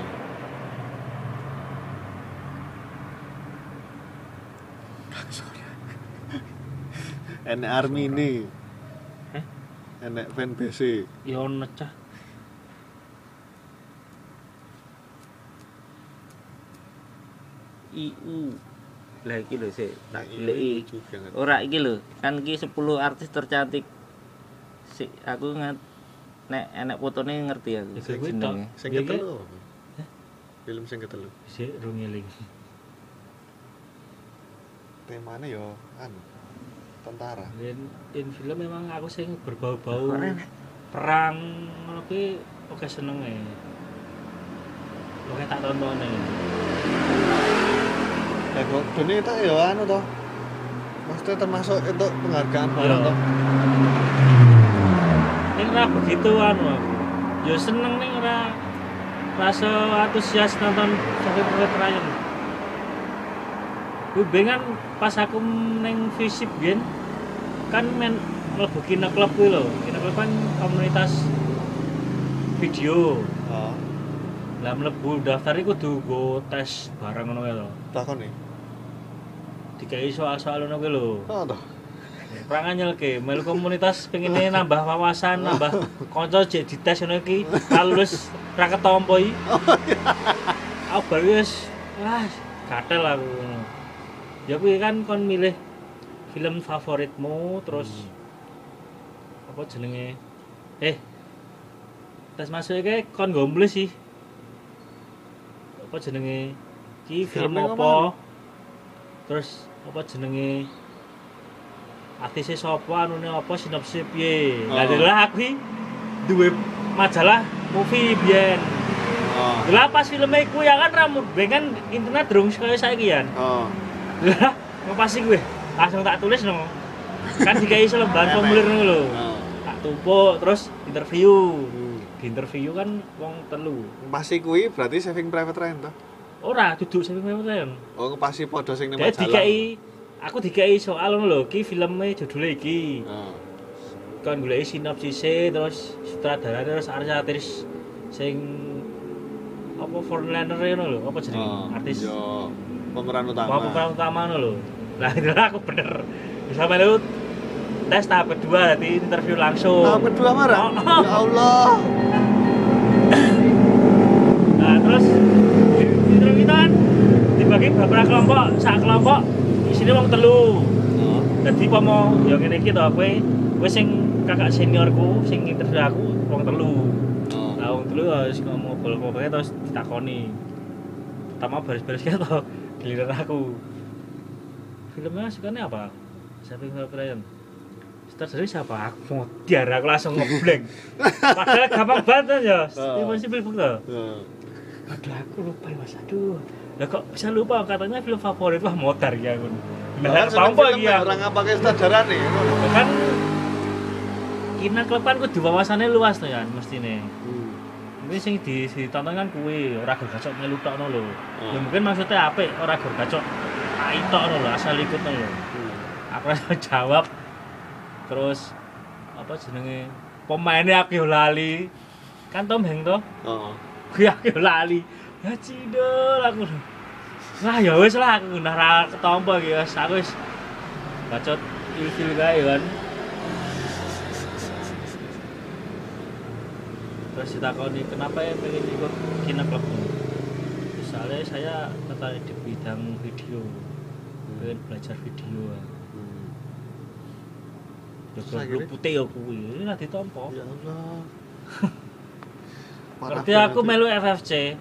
Enek army ini. Heh? Enek fan BC. Ya ono cah. IU. Lah iki lho sik tak goleki. Ora iki lho, kan iki 10 artis tercantik. Sik aku ngat nek enek fotone ngerti aku. Ya, jenenge. Sing Iya, ketelu. Film sing ketelu. Sik rungeling. Temane yo anu tentara. Dan film memang aku sing berbau-bau perang ngono kuwi oke seneng e. Oke tak tonton e. Eh kok dene tak yo anu to. Maksudnya termasuk untuk penghargaan barang Iya. to. Ning ora begitu anu aku. Ya seneng ning ora rasa antusias nonton sampai Private Bengan pas aku ning visip biyen kan men mlebu kino klub kuwi lho. Kino klub kan komunitas video. Oh, Lah mlebu daftar iku kudu go tes barang ngono kae lho. takon nih. Dikai soal-soal ngono kuwi lho. Oh, toh. Ora nganyelke, melu komunitas pengen nambah wawasan, nambah [laughs] kanca jek dites ngono iki, ra lulus ra ketompo iki. Aku bar wis wah, gatel aku ngono. Ya kuwi kan kon milih film favoritmu terus apa jenenge? Eh. Tes masuk iki kon gomblos sih. Apa jenenge? Ki film Filmnya apa? Terus apa jenenge? artisnya sapa anune apa sinopsis piye. Lah Oh. delah aku iki duwe majalah movie biyen. Oh. Lah pas filme iku ya kan rambut kan internet durung kaya saiki kan. Oh. Lah mau pas iku langsung tak tulis no. Kan dikai selembaran formulir ngono lho. Oh. Tak tumpuk terus interview. Di interview kan wong telu. Pasti kuwi berarti saving private Ryan toh. Ora duduk sing kan. Oh, pasti padha sing Dadi majalah. dikai aku dikai soal ngono lho, ki filme judule iki. Oh. kan golek sinopsise terus sutradara terus artis sing apa foreigner ngono lho apa jenenge Oh, artis Yo, pemeran utama. mau pemeran utama lho lah itu aku bener bisa melu tes tahap kedua di interview langsung Tahap kedua marah. Oh, oh. Ya Allah. [laughs] nah terus di di interview itu kan dibagi beberapa kelompok sak kelompok isinya wong telu Oh. Jadi mau ya ngene iki to kowe kowe sing kakak seniorku sing interview aku wong telu. Oh. Wong telu ya wis ngomong bol-bolnya terus ditakoni. pertama baris-baris kayak tau giliran aku. Filmnya sukanya apa? Saving Private Ryan Sutradara siapa aku mau tiara aku langsung ngeblank. Padahal gampang banget ya. Steven Spielberg tuh aduh aku lupa ya mas. Aduh. Lah kok bisa lupa? Katanya film favorit. Wah motor ya aku. Nah kan film ya orang apa ke sutradara nih. Kan kina klepan ku di wawasannya luas tuh ya mesti nih Hmm. ini sing di ditonton kan kuwi ora gur gacok melu tokno lho Oh. ya mungkin maksudnya apik ora gur gacok ai tokno lho asal ikut lho Hmm. aku rasa [laughs] jawab terus apa jenenge pemainnya aku lali kan Tom Hanks toh Oh. gue aku lali ya cidol aku lah ya wis lah aku ra ketompo iki wis aku wis bacot ilfil kae kan terus ditakoni kenapa ya pengen ikut kina klub misalnya saya tertarik di bidang video pengen belajar video Hmm. ya Terus akhirnya? putih ya kuwi ini lah ditompo Ya Allah. [laughs] Berarti aku melu FFC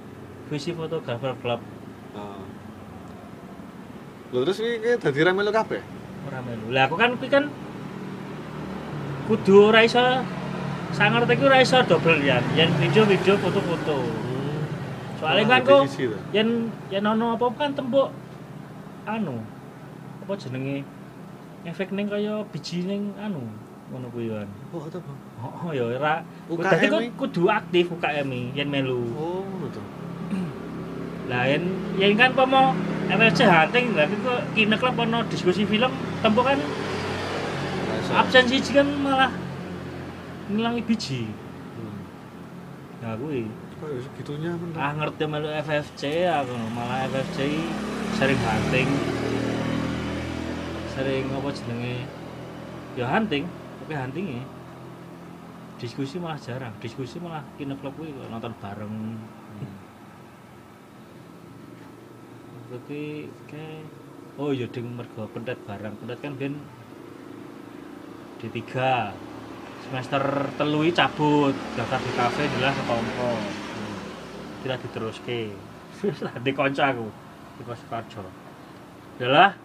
Visi Photographer Club Oh. Lho terus iki dadi ra melu kabeh? ora melu. Lah aku kan kuwi kan kudu ora iso sak ngerti ku ora iso double ya. Yen video-video foto-foto. Soalnya kan kok yen yen ono apa kan tembok anu apa jenenge efek ning kaya biji ning anu ngono kuwi kan. Oh, itu Bang. Oh, ya ora. Berarti kok kudu aktif UKM yen melu. Oh, ngono to. [clears throat] Lah yen yen kan pomo FFC hunting berarti kok kine klub ono diskusi film tempo kan Ra iso. absen siji kan malah ngilangi biji. Hmm. Nah kuwi Kok ya segitunya ah ngerti melu FFC aku malah FFC sering hunting. Sering apa jenenge? Ya hunting, tapi huntingnya diskusi malah jarang. Diskusi malah kine klub kuwi kok nonton bareng. Berarti kayak oh iya ding mergo pendet barang. Pendet kan ben D3 semester telu iki cabut. Daftar di kafe jelas ketompo tidak diteruske [laughs] di konco aku. Di kos Sukarjo. Adalah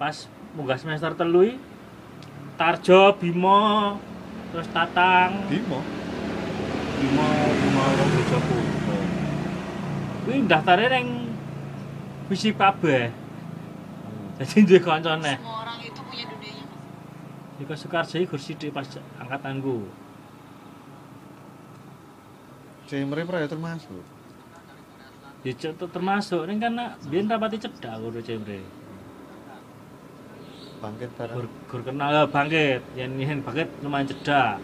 pas munggah semester telu iki, Tarjo Bimo terus Tatang. Bimo. Bimo Bimo wong bojoku kuwi daftare ning visi kabeh. Jadi duwe kancane Semua orang itu punya dunianya di iki gur sithik pas angkatanku. Cemre pra ya termasuk. ya cet- termasuk. Ini karena biar rapati cedak udah cemre Bangkit barang. gur, gur kenal ya bangkit. Yang yen bangkit lumayan cedak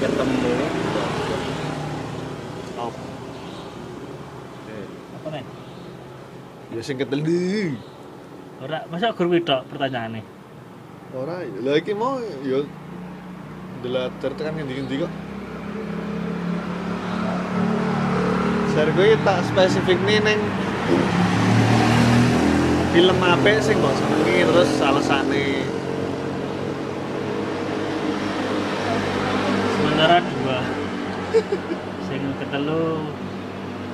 ketemu Stop. apa nih Ya sing ketelu. ora masa gur wedok pertanyaannya Ora, lha iki mau ya delatar tekan ngendi-ngendi kok. Sare gue tak spesifik nih neng film apa sing mbok senengi terus alasane sementara dua sing ketelu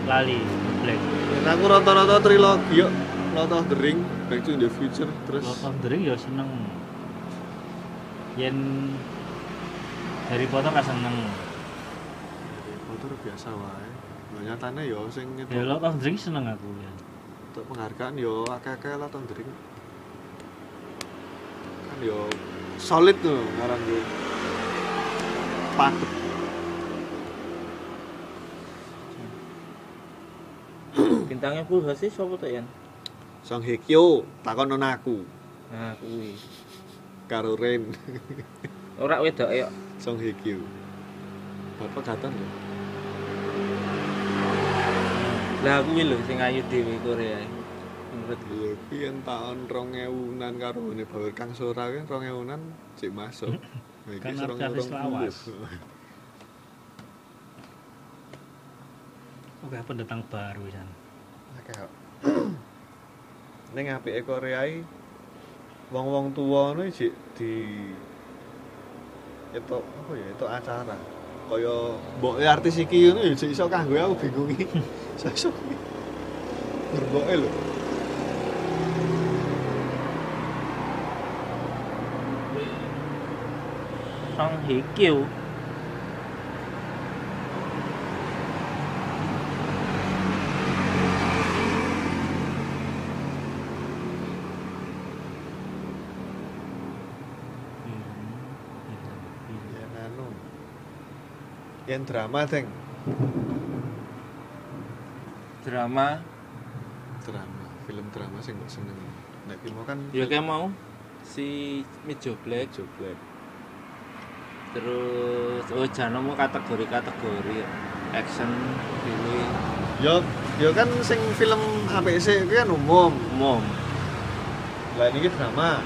lali black Dan aku rata-rata trilogi yuk Lord of the Ring, Back to the Future, terus Lord of the Ring ya seneng yen Harry Potter kan seneng Harry Potter biasa wae. Nah, nyatane ya sing ya itu Lord of the Ring seneng aku ya untuk penghargaan yo akeh-akeh Lord of the Ring. Kan yo solid tuh ngaran gue. Patut. Bintangnya sih sapa tuh Yan? Song Hye Kyo takon nang aku nah kuwi. Karo Ren. Ora wedok ya Song Hye Kyo. Bapak gaton lho. lah kuwi lho sing ayu dhewe Korea menurut Lho, piyen tahun 2000-an karo ngene Bawer Kang Sora kan? 2000-an cek masuk. [laughs] Nah, Kan serong- artis lawas. [laughs] oke pendatang baru kan Akeh kok. [clears throat] Ning apike Korea iki wong-wong tuwa ngono jek di itu apa ya itu acara kaya mboke artis iki ngono ya iso kanggo aku bingung iki. [laughs] Iso. Berboke lho. Song Hye Kyo. Yen drama, Deng. Drama Drama, film drama sing mbok seneng. Nek ki mau kan ya kayak mau si Mejo Black Joe Black. terus oh jangan mau kategori-kategori action ini Yo, yo kan sing film APC itu kan umum. umum Lah ini drama.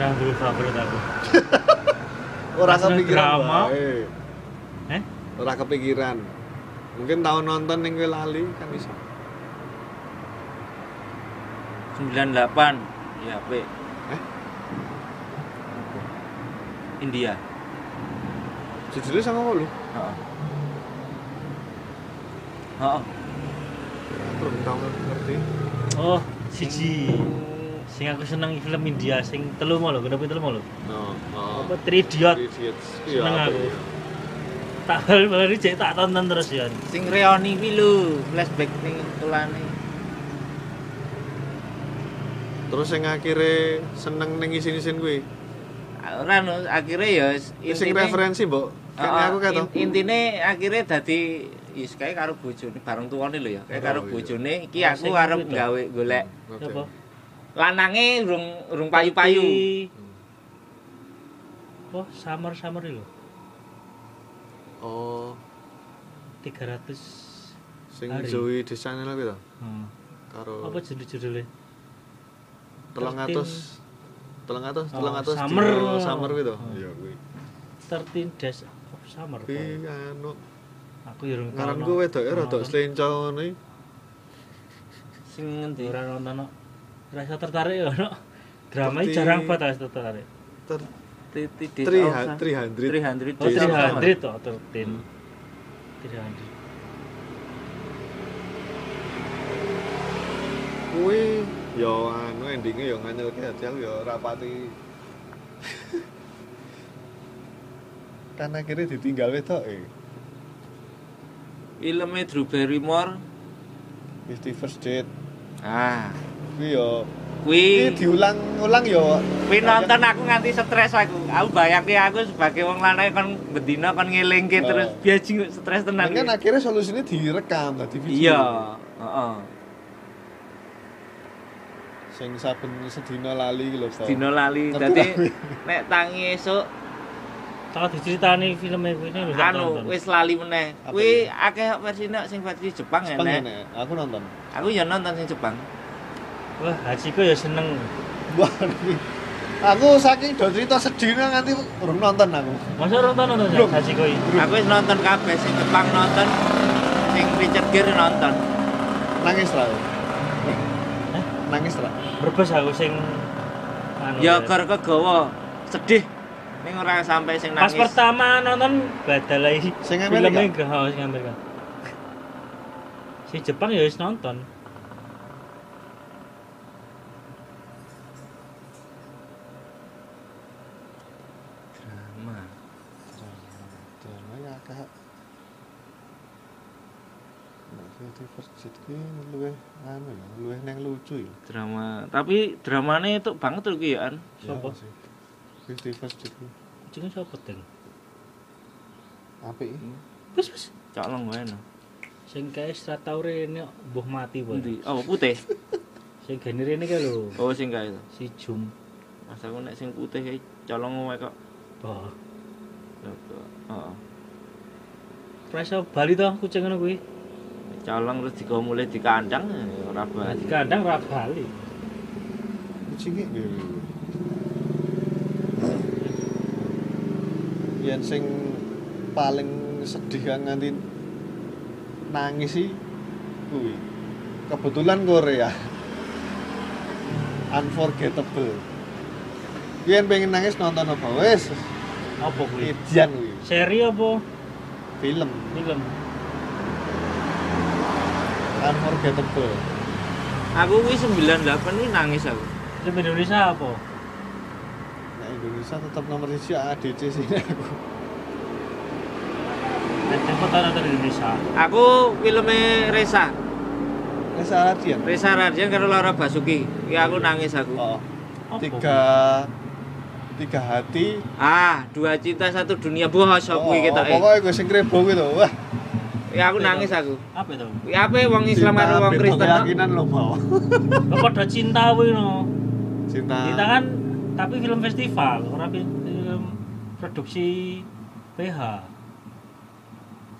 Nah, dulu favorit aku. [laughs] Ora kepikiran drama. wae. Eh? Ora kepikiran. Mungkin tahun nonton ning kowe lali kan bisa. 98 ya P Eh? India Judulnya sama apa lu? Heeh. Heeh. Terus tau ngerti. Oh, siji. Sing aku seneng film India sing telu mau lho, kenapa telu mau lho? No, no. Apa Three. Idiots. Seneng Iya, aku. ya? Tak malah cek tak tonton terus ya. Sing reoni kuwi lho, flashback ning tulane. Terus yang akhirnya seneng ning isin-isin kuwi. Ora no, akhirnya ya Sing referensi, Mbok. Heeh, aku kata. in- intine akhirnya dadi is kae karo bojone bareng tuane lho ya. Kae karo iya. bojone iki aku arep gawe golek. Apa? Lanange urung urung payu-payu. Oh, summer summer lho. Oh, 300 sing Hari. Zoe Deschanel kuwi to. Hmm. Karo Apa judul-judulnya? 300 300 Oh, 300 Summer. summer kuwi to. Oh. Iya kuwi. 13 Days of Summer. Kuwi anu Aku ya urung tau ngaranku no- wedoke rada slenco. Sing ngendi? Ora nonton no. Rasa tertarik ya no. Drama ini jarang banget aku tertarik. Ter Titi 300 300 300 Oh, Summer. 300 toh, 13. 300. kuwi yo anu endinge yo nganyelke hati aku yo ora pati [laughs] kan akhirnya ditinggal wedok eh Filmnya Drew Barrymore. Fifty First Date Ah, kuwi yo kuwi diulang-ulang yo kuwi nonton aku nganti stres aku. Aku bayangke aku sebagai wong lanang kon bendina kon ngelingke Oh. terus biaji stres tenan. kan akhirnya solusinya direkam tadi video Iya, heeh. sing saben sedina lali lho. Dino lali. Dadi nek tangi esuk Kalau diceritani filmnya ini lho tak anu wis lali meneh. Kuwi akeh versine sing versi Jepang ya, Jepang ya, Nek. Nek? aku nonton Aku ya nonton sing Jepang. Wah, Hachiko ya seneng. wah aku saking do cerita sedina nganti urung nonton aku Masa orang nonton nonton. Hachiko ini? Aku wis nonton kabeh sing Jepang nonton, sing Richard Gere nonton. nangis lah Hah? nangis lah Berbes aku sing anu Ya gar kegawa, sedih. Ning ora sampai sing Pas nangis. pertama nonton badal lagi Sing Amerika? oh, sing Amerika. Si Jepang ya wis nonton. Drama. Drama akeh. Nek Fifty First Date ki luwih anu ya, luwih neng lucu ya. Drama. Tapi dramane itu banget lho ki ya. An. Sopo? Iya sih. Fifty First Date ki Jenenge sapa Deng? apik. Wis wis. Colong wae no. Sing kae strataure ini mbuh mati po. Endi? Oh, putih. [laughs] Sing gene rene kae lho. Oh, sing kae to. Si Jum. Mas aku nek sing putih kae colong wae kok. Oh. Heeh. Rasa Bali to kucing ngono kuwi. Colong terus digawa mulai di kandang ya ora Di bali. kandang ra Bali. Kucing iki. Yen sing paling sedih kan nganti nangis sih kuwi. Kebetulan Korea. Unforgettable. Yen pengen nangis nonton apa wes Apa kuwi? Idian kuwi. Seri apa Film film? Unforgettable. Aku kuwi 98 kuwi nangis aku. Film Indonesia apa? Nah, Indonesia tetap nomor siji ADC sih aku. Nek foto nonton Indonesia. Aku filmnya Reza. Reza Radian. Reza Radian karo Laura Basuki. Ya aku nangis aku. Oh, tiga tiga hati. Ah, dua cinta satu dunia bos Oh, kuwi kita eh. Pokoknya gue sing krebo gitu. Wah, Ya aku nangis aku. Apa itu? Ya apa wong Islam karo wong Kristen. keyakinan lo mau. Lo pada cinta kuwi no. Cinta. Cinta kan tapi film festival, ora film produksi PH.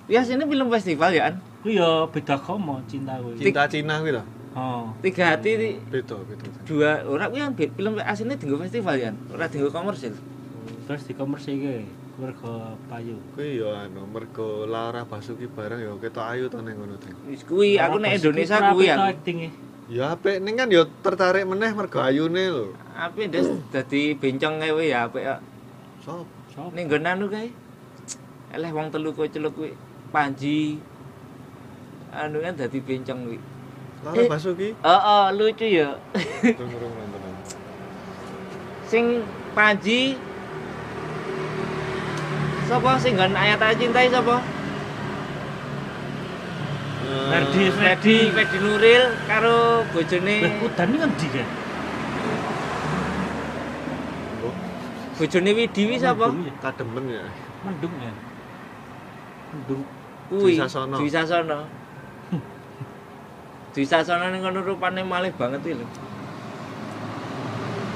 Ya sini film festival ya kan. Kuwi ya beda komo cinta kuwi. Cinta Cina gitu. Oh. Tiga hati di- Beda, beda. dua orang kuwi yang film aslinya tinggal festival ya. Ora tinggal komersil. Terus di komersil mergo payu. Kuwi yo anu mergo Laura Basuki bareng yo ketok ayu to ning ngono. Wis kuwi aku nek Indonesia kuwi aku. Ya apik ning kan yo tertarik meneh mergo ayune lho. Apik ndes dadi bencong kuwi ya apik ya. Sop. Sopo? Ning nggon anu kae. Eleh wong telu kowe celuk kuwi Panji. Anu kan dadi bencong kuwi. Laura Eh. Basuki. Heeh, lucu ya. Sing Panji Sapa sing nggon ayat ayat cintai sapa? Ferdi, Fedi, Fedi Nuril karo bojone udan iki ngendi kan? bojone Widiwi sapa? Mendung ya? Kademen ya. Mendung ya. Mendung. Kuwi. Dwi Sasono. Dwi Sasono. Dwi Sasono ning kono rupane malih banget iki lho.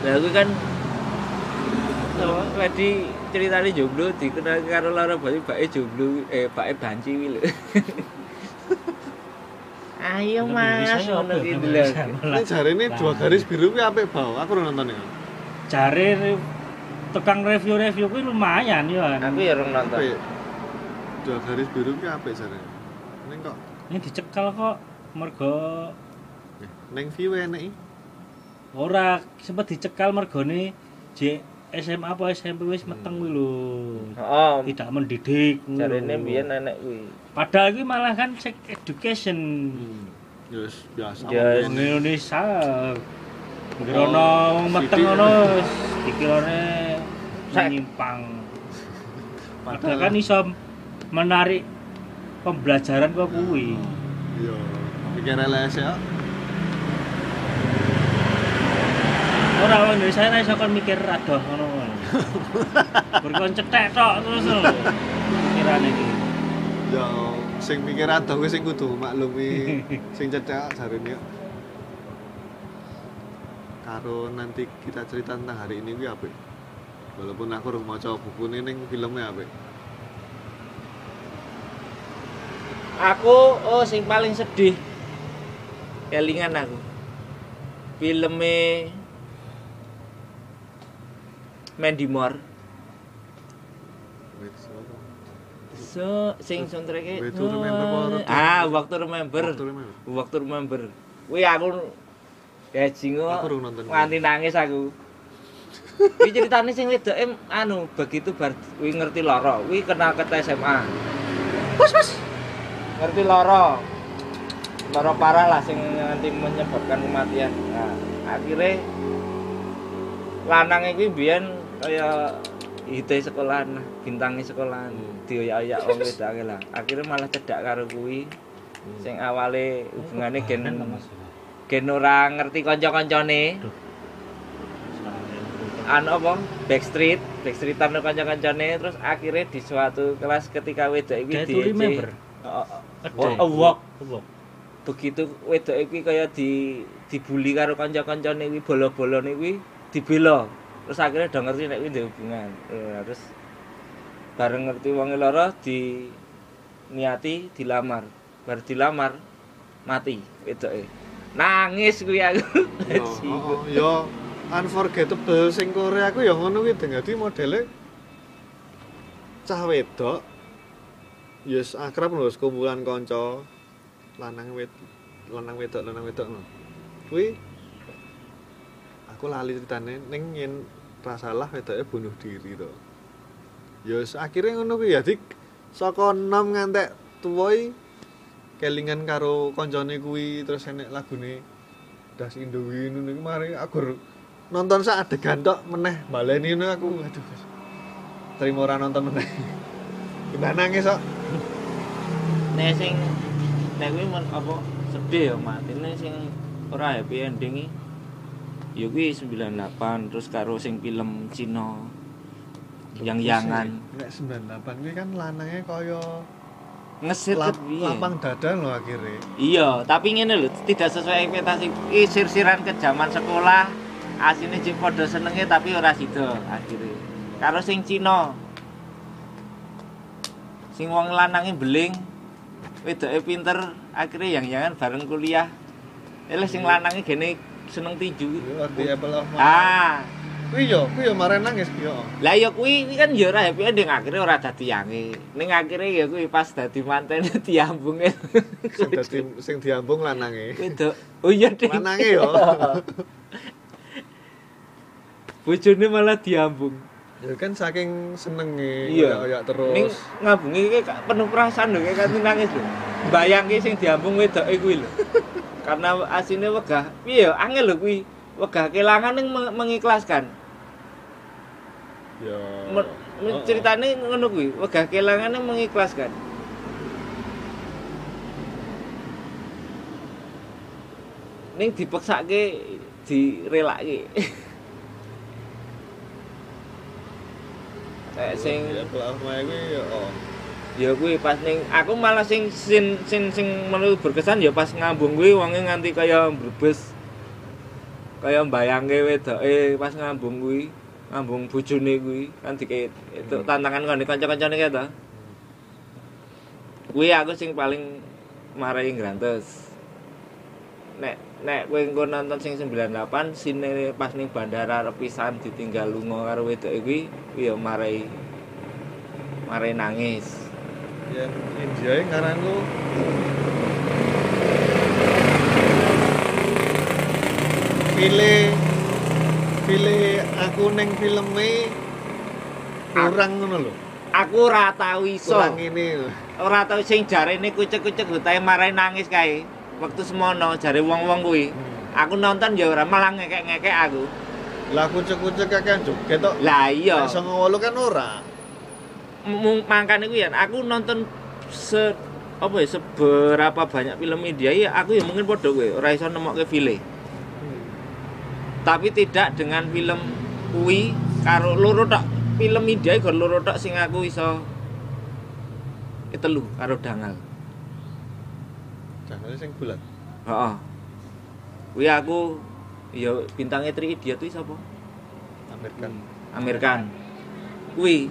Lah kuwi kan Sama Fedi ceritane jomblo dikenal karo Laura Bayu bake jomblo eh bake banci kuwi lho. [laughs] Ayo Mas, ngono ki lho. Indonesia Ini malah. jare ini dua garis biru kuwi apik bau. Aku ora nonton ya. Jare re- tukang review-review kuwi lumayan ya. Aku ya rong nonton. Dua garis biru kuwi apik jare. Ning kok Ini dicekal kok mergo ning view enek iki. ora sempat dicekal mergone J SMA apa SMP wis meteng kuwi lho. Heeh. Tidak mendidik. kuwi. Jarene mbiyen nenek kuwi. Padahal iki malah kan sex education. Hmm. Yes, biasa. Ya, Wong Indonesia Ngerono wong meteng Sithik. ngono wis dikirane Sek. menyimpang. [laughs] Padahal kan iso menarik pembelajaran kok kuwi. Iya, mikir LS Ora wong Indonesia nek iso kon mikir adoh ngono. [laughs] Berkon cetek tok terus lho. Pikirane iki. Ya, sing mikir adoh kuwi sing kudu maklumi [laughs] sing cedhak jarene ya. Karo nanti kita cerita tentang hari ini kuwi apik. Walaupun aku urung maca bukune ning filmnya apik. Aku oh sing paling sedih. Kelingan aku. Filme Mandy Moore. So, sing soundtrack Way to Remember apa Road to Ah, waktu remember. Waktu Remember. Kuwi aku ya jingo nganti nangis aku. Iki ceritane sing wedoke anu begitu bar kuwi ngerti lara, kuwi kenal ke SMA. Bos, bos. Ngerti lara. Lara parah lah sing nanti menyebabkan kematian. Nah, akhirnya lanang iki biyen kaya ide sekolahan lah, bintangi sekolahan. Hmm. Dioyak-oyak wong wedake lah. Akhirnya malah cedak karo kuwi. Sing awale hubungane gen gen ora ngerti kanca-kancane. anu apa backstreet backstreetan kanca-kancane terus akhirnya di suatu kelas ketika wedok iki di remember? Oh, oh, walk. Begitu wedok iki kaya di dibully karo kanca-kancane kuwi bola-bolane kuwi dibela terus akhirnya udah ngerti nek kuwi hubungan Eh, terus bareng ngerti wong lara di niati dilamar bar dilamar mati wedoke nangis kuwi aku Yo, oh, yo unforgettable sing Korea aku ya ngono kuwi. Dadi modele cah wedok yes akrab lho sekumpulan kanca lanang wed lanang wedok lanang wedok no. Kuwi aku lali ceritane ning yen ra salah wedoke bunuh diri to. ya wis akhirnya ngono kuwi ya dik. Saka enom ngantek tuwoi kelingan karo koncone kuwi terus enek lagune Das Indo kuwi ngono iki mari aku nonton sak adegan tok meneh baleni ngono aku. Aduh terima ora nonton meneh. [laughs] Udah nangis kok. Nek sing nek kuwi apa sedih ya matine sing ora happy ending iki ya kuwi 98 terus karo sing film Cina yang yangan nek 98 kuwi kan lanangnya kaya ngesit lap, lapang dada loh akhirnya iya tapi ngene lho tidak sesuai ekspektasi. Iki sir-siran ke zaman sekolah asine cek padha senenge tapi ora sida akhirnya karo sing Cina. Sing wong lanange beling wedoke pinter akhirnya yang yangan bareng kuliah. Eleh sing lanange gene seneng tinju Yo, The Apple of My ah Kuwi yo, kuwi yo mare nangis kuwi yo. lah ya kuwi kuwi kan ya ora happy ending akhirnya ora dadi yange ning akhirnya ya kuwi pas dadi manten [laughs] diambunge Sing dadi sing diambung lanange. wedok oh iya ding Lanange yo. [laughs] bojone malah diambung Ya kan saking senenge Iya. koyak terus. ning ngambungi iki penuh perasaan lho kayak kanthi nangis lho bayangke sing diambung wedoke kuwi lho karena asine wegah piye ya angel lho kuwi. Wegah kelangan ning meng- mengikhlaskan. Ya. Men, ceritane ngono kuwi wegah kelangan ning mengikhlaskan. Ning dipeksake direlake Kayak sing My Eye kuwi oh. Ya kuwi pas ning aku malah sing sin sin sing menurut berkesan ya pas ngambung kuwi wonge nganti kaya mbrebes. Kaya mbayangke wedoke pas ngambung kuwi ngambung bojone kuwi kan dike itu tantangan kan kanca-kancane kae ta. Kuwi aku sing paling marai ngrantes. Nek nek kowe engko nonton sing 98 sine pas ning bandara repisan ditinggal lunga karo wedoke kuwi ya marai marai nangis Ya India ngaran lu File File aku neng filme kurang ngono lho. aku ora tau iso Kurang lho. ora tau sing jarene kucek-kucek utahe marai nangis kae waktu semono jare wong-wong kuwi aku nonton ya ora malah ngekek-ngekek aku Lah kucek-kucek kakek joget tok. lah iya Nek songo wolu kan ora. M- makane kuwi ya aku nonton se apa ya seberapa banyak film India ya aku ya mungkin podo kowe ora iso nemokke file tapi tidak dengan film kuwi karo loro tok film India iku loro tok sing aku iso ketelu karo dangal Jangan sing bulat. Heeh. Kuwi aku ya bintangnya Tri Idiot kuwi sapa? Amerikan. Amir Khan. Kuwi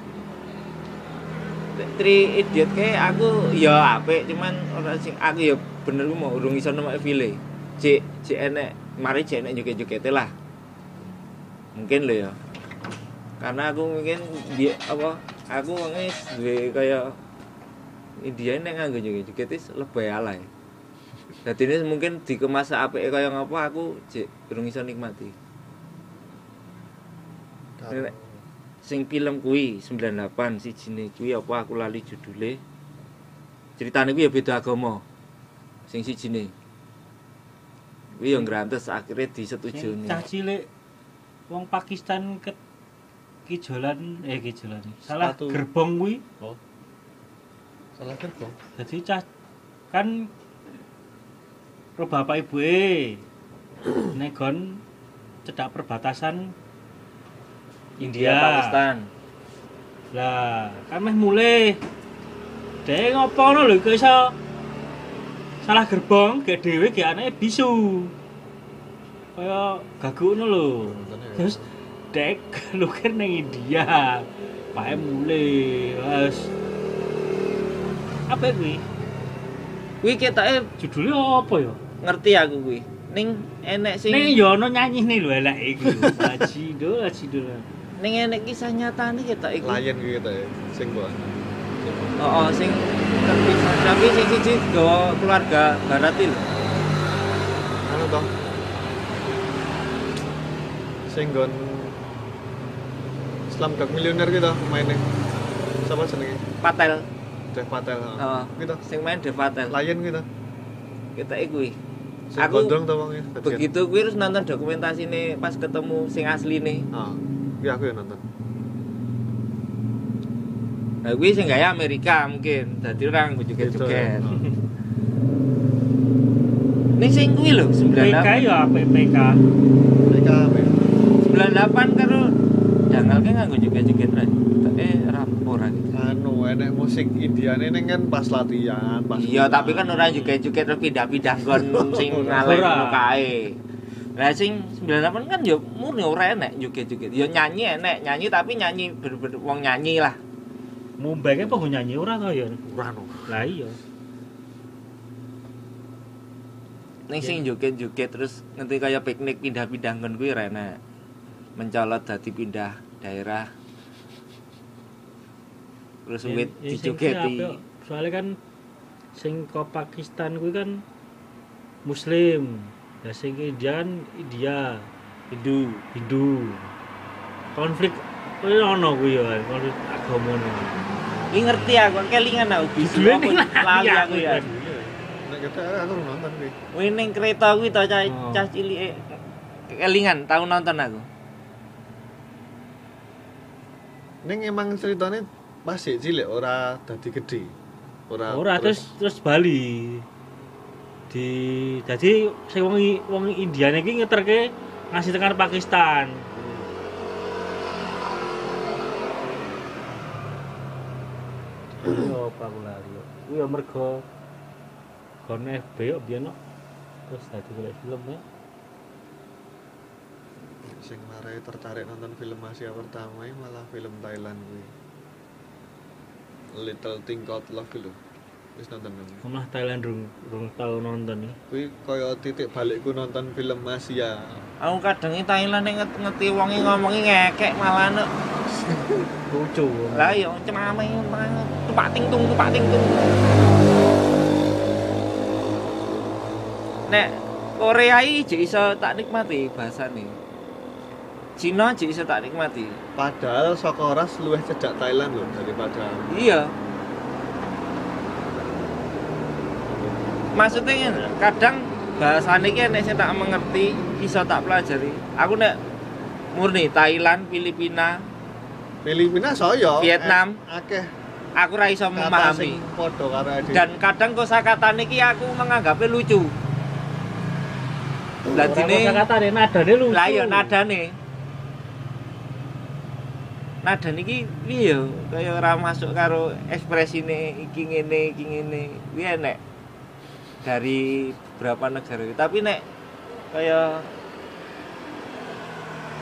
Tri Idiot kae aku ya apik cuman ora sing aku ya bener ku mau urung iso nemek file. Cek cek enek mari cek enek joget-jogete lah. Mungkin lho ya. Karena aku mungkin dia apa aku wonge duwe kaya India nek nganggo joget-joget wis lebay alay. Dadi ini mungkin dikemas apike kaya ngapa aku jek durung iso nikmati. Nek sing film kuwi 98 sijine kuwi apa aku lali judule. Ceritane kuwi ya beda agama. Sing sijine. Kuwi yang ngrantes akhirnya Sing disetujoni. cah cilik wong Pakistan ke kijolan eh kijolan salah Sepatu. gerbong kuwi Oh. Salah gerbong. jadi cah kan ro bapak ibu e [clears throat] negon cedak perbatasan India Pakistan. lah kan meh mulai dhewe ngopo ngono lho kok iso salah gerbong gek dhewe gek anake bisu. Kaya gagu ngono lho. Terus dek [laughs] lukir nang India. Pae mulai wes. Apa kuwi? Kuwi ketoke judulnya apa ya? Ngerti aku kuwi. Ning enek sing Ning yo ono nyanyine lho elek iku. Haji do, haji do. Ning enek kisah nyatane ketoke iku. Lion kuwi kita ya. Sing mbok. Oh, sing terpisah tapi sing siji gawa keluarga barat iki lho. Anu toh. Sing nggon Islam gak miliuner gitu mainnya. Siapa jenenge? Patel. Dev Patel. Heeh. Gitu. Sing main Dev Patel. Lion gitu. Kita kuwi. Sing Aku- gondrong to wonge. Begitu kuwi terus nonton dokumentasi nih pas ketemu sing asli nih. Ah. Iya aku ya nonton. Nah kuwi sing gaya Amerika mungkin. Dadi orang gue joget-joget. heeh. [laughs] Nih sing kuwi lho PK 98. ya PPK. Mereka apa ya? 98 karo dangal kan nganggo joget-joget ra. Eh rapor gitu. anu enek musik Indiane ning kan pas latihan, pas Iya, tapi kan orang joget-joget terus pindah-pindah gon [laughs] sing ngalih ngono kae. Lah sing 98 kan ya murni ora enek joget-joget. Ya nyanyi enek, nyanyi tapi nyanyi bener-bener wong nyanyi lah. Mumbeke apa nyanyi ora to ya? ora anu. Lah iya. Ning sing joget-joget terus ngerti kaya piknik pindah-pindah nggon kuwi ora enek. Mencolot dadi pindah daerah. Terus Ya- wit ya dijogeti. Soalnya kan sing ke Pakistan kuwi kan Muslim. Ya sing ke India Hindu. Hindu. Konflik kuwi ono kuwi ya, konflik agama nih. Iki ngerti aku, kelingan aku bisu ning lali aku ya. Nek kita aku nonton kuwi. Kuwi ning kereta kuwi to cah Oh. cah cilik kelingan tau nonton aku. Ning emang ceritanya pas sik cilik ora dadi gede. Ora Ora terus terus Bali. Di jadi sing wong wong Indiane iki ngeterke ngasih tekan Pakistan. Yo apa aku lali yo. Kuwi yo mergo FB yo no. Terus dadi golek film ya. sing marai tertarik nonton film Asia pertama malah film Thailand kuwi. Little Thing Called Love lho. Wis nonton? Omah Thailand rung rung tau nonton nih. Kuwi kaya titik balikku nonton film Asia. Aku kadang iki Thailand nget- ngerti wonge ngomongi ngekek malah nek [laughs] Lucu. lah ya cemame. Tupak ting tung tupak ting tung. Nek Korea iki iso tak nikmati bahasane. Cina jek iso tak nikmati. Padahal Sokoras luwih cedak Thailand loh daripada Iya. Maksudnya kadang bahasane iki nek sing tak mengerti iso tak pelajari. Aku nek murni Thailand, Filipina, Filipina soyo Vietnam. eh, akeh aku ra iso memahami. Dan kadang kosakatane iki aku menganggapnya lucu. Lah dine kata deh nadane lucu. lah ya nadane. Nada niki piye ya kaya ora masuk karo ekspresine iki ngene iki ngene. Kuwi enek dari beberapa negara. Tapi nek kaya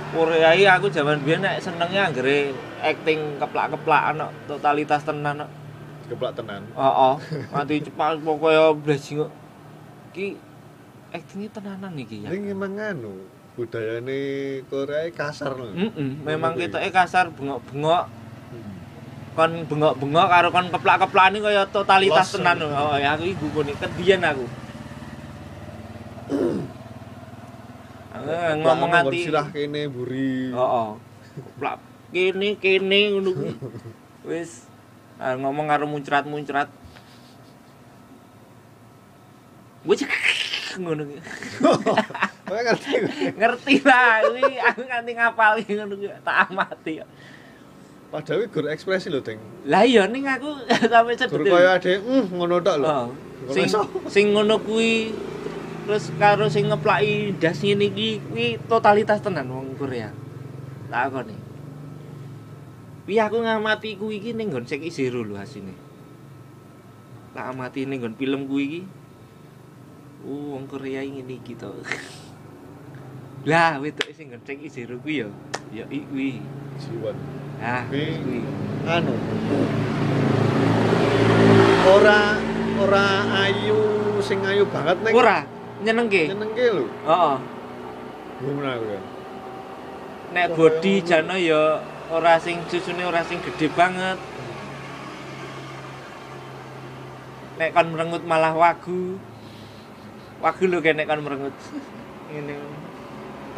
Korea aku zaman biyen nek senenge anggere acting keplak-keplak ana totalitas tenan. kok. geblak tenan. Heeh. Mati cepat pokoknya blasing kok. Ki actingnya tenanan iki ya. Ning emang anu budayane Korea kasar lho. Heeh, memang kita kasar bengok-bengok kon bengok-bengok karo kon keplak-keplak ini kaya totalitas Los. tenan. Oh, ya aku iku kene kedian aku. Aku ngomong nganti sirah kene buri. Heeh. Keplak kene kene ngono kuwi. [laughs] Wis ah, ngomong karo muncrat-muncrat. Wis [laughs] ngono kuwi. [laughs] Ngerti ngerti lah aku nganti ngapal ngono kuwi tak amati. Padahal gur ekspresi lho, Deng. Lah iya ning aku [laughs] sampe Gur sedih. kaya ade, "Mm, ngono tok lho." Oh, sing sing ngono kuwi terus karo sing ngeplaki das ngene iki kuwi totalitas tenan wong Korea. Tak akoni. Wi aku ngamati kuwi iki ning nggon Seki Zero lho asine. Tak amati ning nggon film kuwi iki. Oh, wong Korea ngene iki to. [laughs] Lah, wedoke sing nggon Seki Zero kuwi ya ya kuwi. Jiwan. Ah, Kuwi-. Anu. Ora ora ayu sing ayu banget ning. Ora nyenengke. Nyenengke lho. Heeh. Gimana aku ya? nek body jano ya ora sing susune ora sing gede banget nek kon merengut malah wagu wagu lho kayak nek kon merengut ngene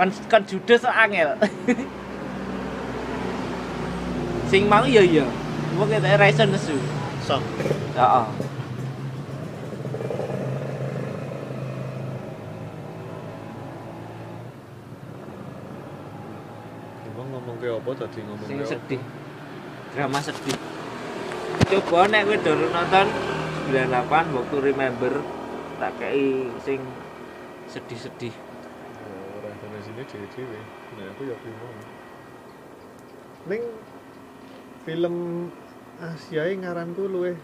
kon kon judes angel sing mau ya ya apa kita ra iso nesu. Sok. Heeh. Emang ngomong ke apa tadi ngomong Sing sedih. Drama sedih. Coba nek kowe dulu nonton 98 waktu remember tak kei sing sedih-sedih. Dhewe-dhewe. Nah, aku ya bingung. Ning film Asia e ngaranku luwih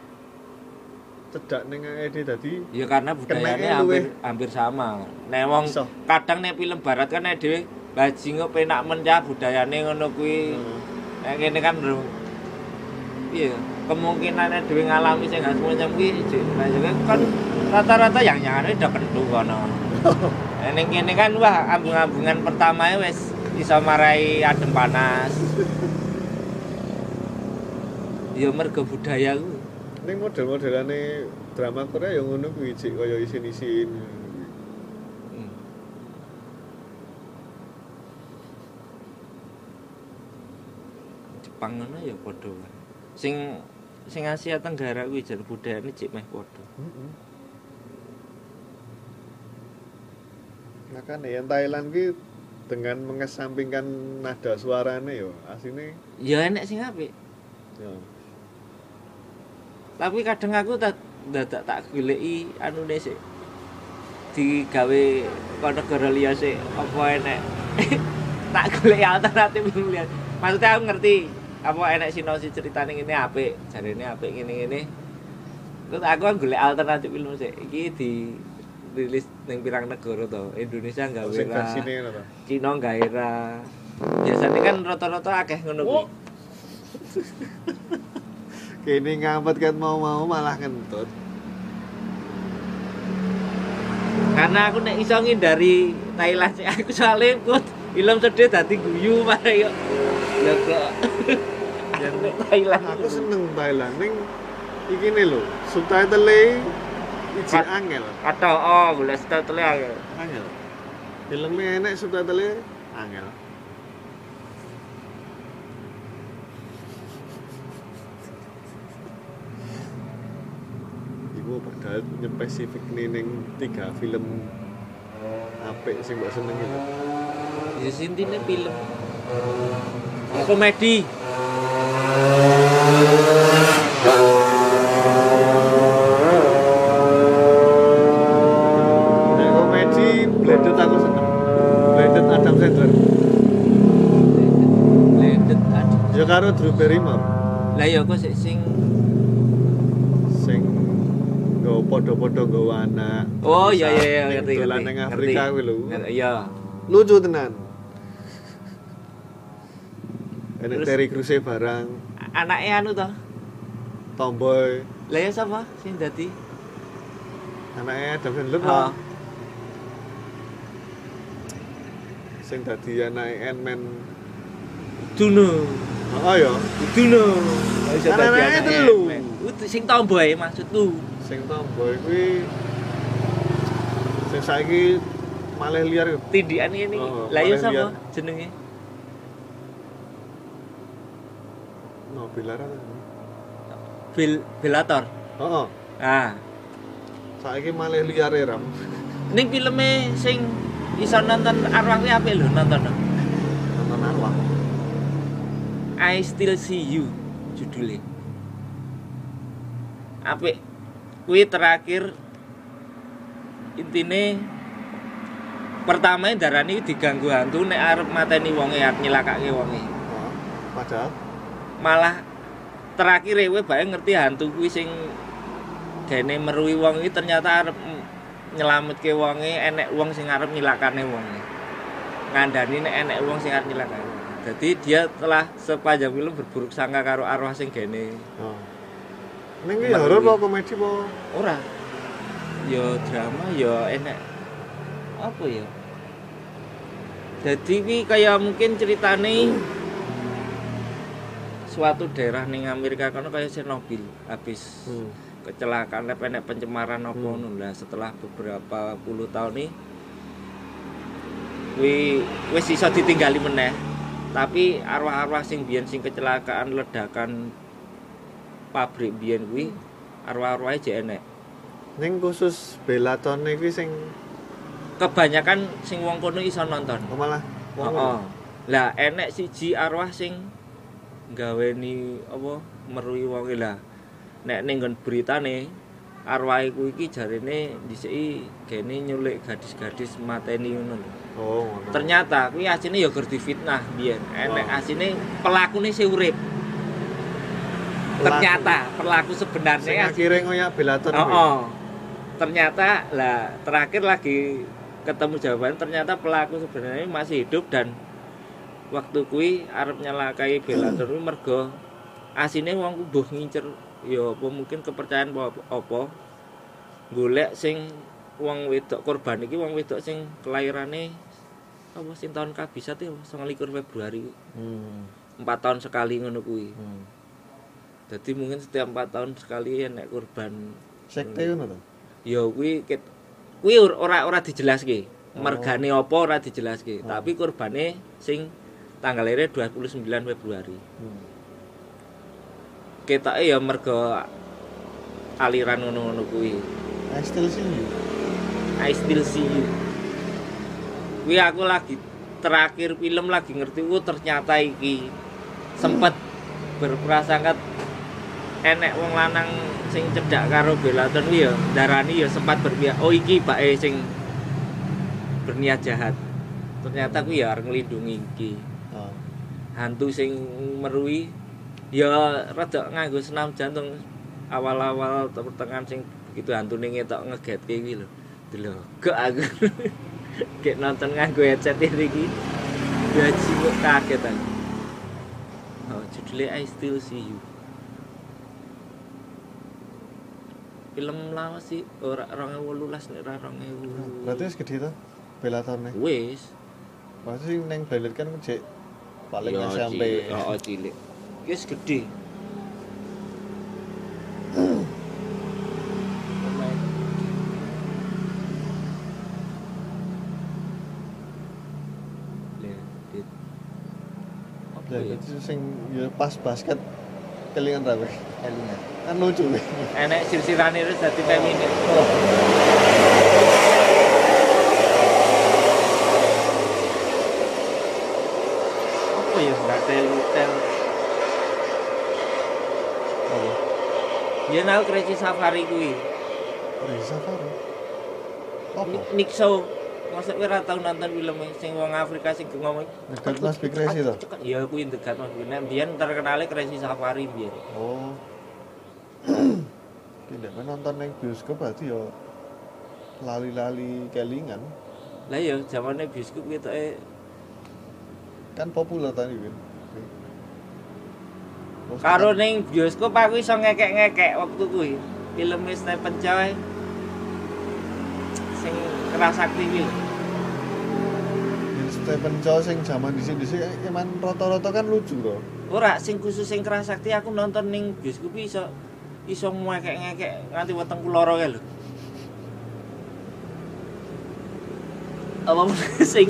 cedak ning AED tadi Ya karena budayanya hampir hampir sama. Nek wong Iso. kadang nek film barat kan nek dhewe bajingo penak men ya budayane ngono kuwi. Hmm. Nek kene kan lho. Iya, kemungkinan nek dhewe ngalami sing gak semacam kuwi kan rata-rata yang nyangane udah kentu kono. [laughs] Nek ning kene kan wah ambung-ambungan pertama wis iso marai adem panas. Ya mergo budaya ku. ning model-modelane drama Korea ya ngono kuwi cik kaya isin-isin Hmm. Jepang ngono ya padha. Sing sing Asia Tenggara kuwi jar budayane cek meh padha. Heeh. Makanya yang Thailand ki dengan mengesampingkan nada suaranya yo asine Ya enek sing apik. ya Tapi kadang aku tak dadak tak goleki anune sik digawe kok negara liya sik apa enek [laughs] tak goleki alternatif lihat. Maksudnya aku ngerti apa enek sinopsis ceritane ngene apik, jarene apik ngene-ngene. Terus aku kan golek alternatif film sik. Iki di rilis ning pirang negara to. Indonesia gawe sing ra, versine ngono to. Cina gawe ra. Biasanya kan rata-rata akeh ngono kuwi. Kini ngambet kan mau-mau malah kentut. Karena aku nek iso ngindari Thailand sih [laughs] aku soalnya put film sedih dadi guyu. Ya kok. Ya [laughs] nek Thailand Aku seneng Thailand ning iki nih lho, subtitle-e iji Kat- angel. Kata oh golek subtitle aku. Angel. Filmnya enek subtitle-e angel. Iku padahal nyespesifik nih ning tiga film apik sing mbok seneng itu. Ya sintine film. Komedi. Nek komedi Blended aku seneng. Blended Adam Sandler. Blended aduh. Ya karo Drew Barrymore. Lah ya kok sik sing sing nggawa padha-padha nggawa anak. Oh iya iya iya ngerti ngerti. dolan ning Afrika kuwi lho. Ngerti, Iya. Lucu tenan. Terus- Terry Crews barang Anake anu to. tomboy, Lah ya sapa sing dadi? anaknya Adam Sandler oh. sing dadi anake Ant-Man. Duno. Oh ya, Duno. Anak-anaknya telu. Sing tomboy maksudku. sing tomboy kuwi sing saiki malah liar Tindikan ini. Oh, Lah ya paling sapa jenenge? no bilar apa? Bil Belator. Heeh. Ah, Saiki malah liar ya, Ram. ning filme sing iso nonton arwah kuwi apik lho nonton. I Still See You judulnya. Apik. Kuwi terakhir intine pertama darani diganggu hantu nek arep mateni wonge arep nyelakake wonge. Oh, padahal Malah terakhir kowe bae ngerti hantu kuwi sing gene meruhi wong iki ternyata arep nyelametke wonge enek wong sing arep nyilakane wonge. Ngandani nek enek wong sing arep nyilakane. Jadi dia telah sepanjang film berburuk sangka karo arwah sing gene. Oh. Ki horor apa komedi apa? Ora. Ya drama ya enek apa ya? Jadi kuwi kaya mungkin ceritane suatu daerah ning Amerika kono kaya Chernobyl habis Hmm. kecelakaan apa enek pencemaran apa Hmm. lah setelah beberapa puluh tahun nih wi wis iso ditinggali meneh tapi arwah-arwah sing biyen sing kecelakaan ledakan pabrik biyen kuwi arwah-arwahe jek enek. Ning khusus Belaton iki sing Kebanyakan sing wong kono iso nonton. oh, malah wong Heeh. Lah enek siji arwah sing gaweni apa merui wong lah. Nek ning nggon beritane arwah iku iki jarene dhisiki gene nyulik gadis-gadis mateni ngono lho. Oh, ngono. Ternyata kuwi asine ya gur difitnah biyen. Enek Oh. asine pelakune sing urip. Ternyata pelaku sebenarnya akhire ngoyak Belaton Oh, oh. Ternyata lah terakhir lagi ketemu jawaban ternyata pelaku sebenarnya masih hidup dan waktu kui arep nyalakai Belator mergo asine wong ku mbuh ngincer ya apa mungkin kepercayaan apa apa golek sing wong wedok korban iki wong wedok sing kelahirane apa sing tahun kabisat ya 29 Februari Hmm. empat tahun sekali ngono kuwi hmm. jadi mungkin setiap empat tahun sekali enek korban Sekte ngono to. ya kuwi kuwi or- ora ora dijelaske Oh. mergane apa ora dijelaske Oh. tapi korbane sing tanggal lahirnya 29 Februari Hmm. Ketake ya mergo aliran ngono-ngono kuwi I still see you. I still see you kuwi aku lagi terakhir film lagi ngerti oh ternyata iki sempet berprasangka enek wong lanang sing cedak karo Belaton ya darani ya sempat berpihak oh iki bake sing berniat jahat ternyata kuwi ya arep nglindungi iki Oh. hantu sing merui ya rada nganggo senam jantung awal-awal atau pertengahan sing begitu hantu ning ngetok ngegetke iki lho delok gak aku [laughs] kayak nonton nganggo headset ini iki ya kok kaget aku oh judulnya I Still See You film lama sih ora 2018 nek ora 2000 Berarti wis gede to Belatone. wis Berarti sing ning Belet kan cek paling Ya, SMP. cilik. Oh, oh, cilik. Wis gede. Ya, itu sing ya pas basket kelingan ra kowe. Elingan. Kan lucu. Enek sir-sirane terus dadi feminin. Apa ya? Enggak tel-tel. Apa? Ya nau Crazy Safari kuwi. Ora safari. Ni- Nick Shaw. Masa kowe ora tau nonton film sing wong Afrika sing ngomong Dekat Mas Big Crazy to? Ya kuwi dekat Mas Big. Nek biyen terkenale Crazy Safari biyen. Oh. [coughs] Tidak nonton neng bioskop berarti ya lali-lali kelingan Lah ya zamane bioskop ketoke kan populer tadi kan. Karo ning bioskop aku iso ngekek-ngekek waktu kuwi. Film Stephen Chow sing kerasakti kuwi. lho. Yang Stephen Chow sing zaman di sini sih emang rata-rata kan lucu loh. Ora sing khusus sing kerasakti aku nonton ning bioskop kuwi iso iso ngekek-ngekek nganti weteng loro kae lho. Apa [laughs] sing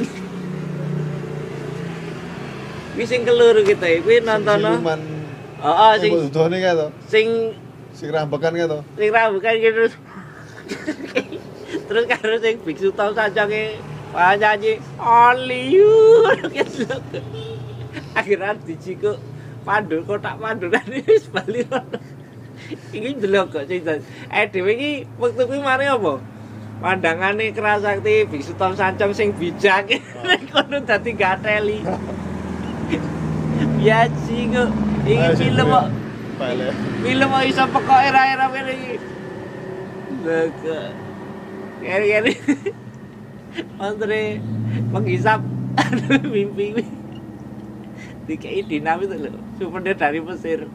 Kuwi sing keluru kita, kuwi nonton Siluman. Heeh Sing sing kae to. sing Sing rambekan kae to. sing rambukan gitu terus karo sing biksu tau sajange nyanyi only you akhirnya dijiku pandu kotak pandu [laughs] wis bali rono iki delok kok sing eh dhewe iki wektu kuwi mari apa? Pandangane kerasakti biksu tau sancam sing bijak. [laughs] Kono dadi gateli [laughs] ya sing sing film kok film mau iso pekok era-era kene iki. Lega. Keri-keri. [laughs] Andre menghisap [laughs] mimpi kuwi. Dikai dinamis lho. Supaya dari Mesir.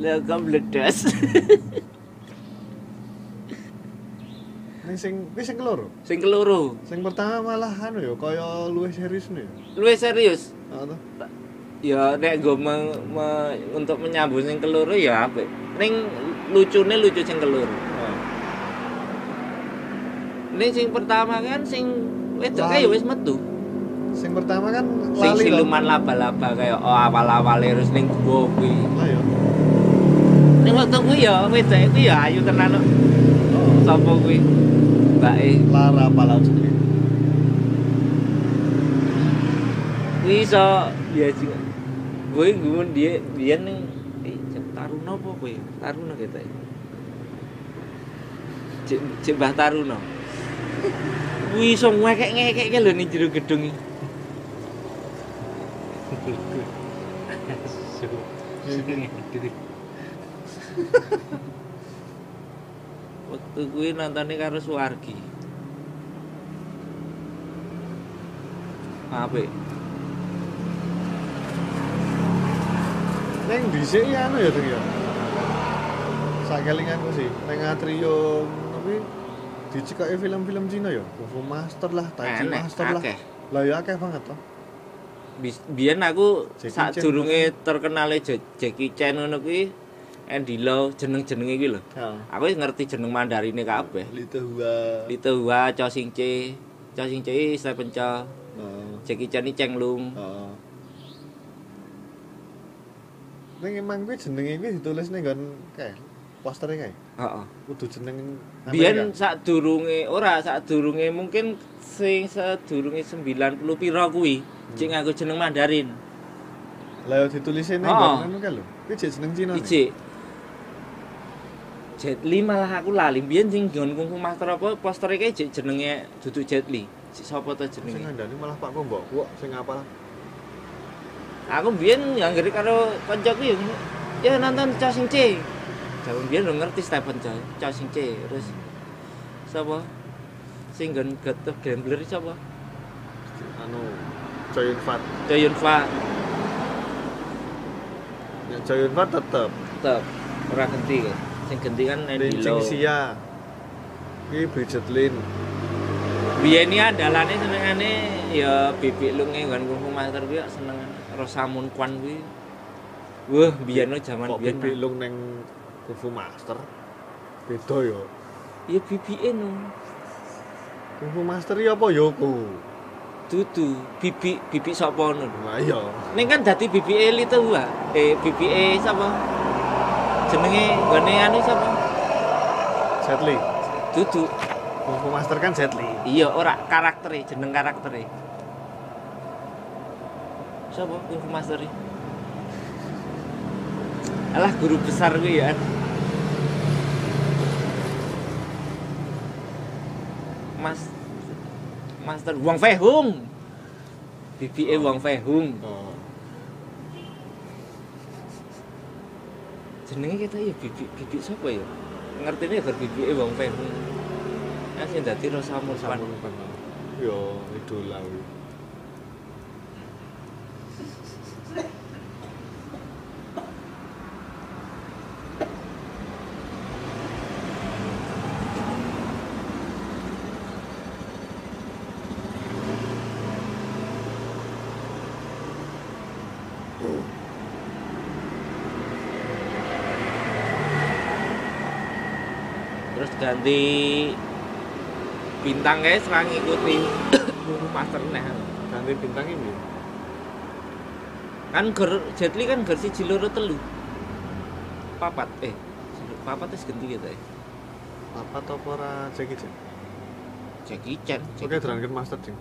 Lega meledas. [laughs] Ning sing kuwi sing keloro. Sing keloro. Sing pertama malah anu ya kaya luwih serius nih. Luwih serius. Heeh. Ya nek nggo me- me- untuk menyambung sing keloro ya apik. Ning lucune lucu sing keloro. Oh. Ning sing pertama kan sing wedok ya wis metu. Sing pertama kan sing lali to. siluman laba-laba kayak oh awal-awal terus ning gua kuwi Lah ya. Ning waktu kuwi ya wedok kuwi ya ayu tenan kok. Sapa kuwi? Mbake Lara pala jenenge. kuwi iso ya juga. Kuwi gumun dia biyen ning eh Cek Taruna apa kuwi? Taruna ketoke. Cek Cek Mbah Taruna. Kuwi iso ngekek-ngekek lho ning jero gedung. Waktu kuwi nontone karo Suwargi. Apik. Neng dhisik ya anu ya Ding ya. Sakelinganku sih, neng atrium tapi dicekake film-film Cina ya. Kung Fu Master lah, Tai Chi Master lah. Lah ya akeh banget toh. Biyen aku Jackie sak Chan. durunge terkenale Ja- Jackie Chan ngono kuwi Andy Lau jeneng-jenenge kuwi lho. Aku ngerti jeneng Mandarine kabeh. Lite Hua. Lito Hua, Cho Sing Che, Cho Sing Che Stephen Chow, Oh. Jackie Chan iki Cheng Lung. Neng emang kuwi jenenge kuwi ditulis ning nggon kae posternya kae. Heeh. Kudu jeneng Biyen sak durunge ora sak durunge mungkin sing sadurunge 90 pira kuwi cek nganggo jeneng Mandarin. Lah ya ditulisin ning nggon ngono kae lho. Kuwi jek jeneng Cina. nih. Iji. Jet Li malah aku lali. Biyen sing nggon Kung Fu Master apa poster iki jek jenenge dudu Jet Li. Jek sapa to Sing jenenge? ngandani malah Pak Kombok kok sing apal. Aku biyen yang ngeri karo kancaku ya. Ya nonton Cho Sing Che. Jaman biyen lu ngerti Stephen Chow, Cho Sing Che. Terus sapa? Sing nggon of Gambler sapa? Anu Choi Yun Fat. Cho Yun Fat. Ya Choi Yun Fat tetep. Tetep ora ganti kan. Sing ganti kan Andy Lau. Xia. Iki Bridget Lin. Biyen iki andalane senengane ya bibik lu nggon Kung Fu Master kuwi seneng Rosamund Kwan kuwi. Wah, biyen jaman biyen. bibik lung ning Kung Fu Master. Beda ya. Ya bibike no. Kung Fu Master ya apa ya ku? Dudu bibik bibik sapa no. Lah iya. Ning kan dadi bibike Lito Hua. Eh bibike sapa? Jenenge gone anu sapa? Jet Li. Dudu. Kung Fu Master kan Jet Li. Iya, ora karaktere, jeneng karaktere. Fu Master iki? Alah guru besar kuwi ya. Mas Master Wang Fei Hung. BBE Wang Fei Hung. Oh. Jenenge kita ya bibik bibik sapa ya? Ngertine ya BBE Wang Fei Hung. Kan sing dadi Rosamund Kwan. Sampun kan. Yo idola kuwi. Terus ganti bintang guys serang ngikuti guru master neh. Ganti bintang ini. Kan ger Jet Li kan ger siji loro telu. Papat eh papat wis ganti kita ya. Apa to apa ora Jackie Chan? Jackie Chan. Oke, Dragon Master Ding.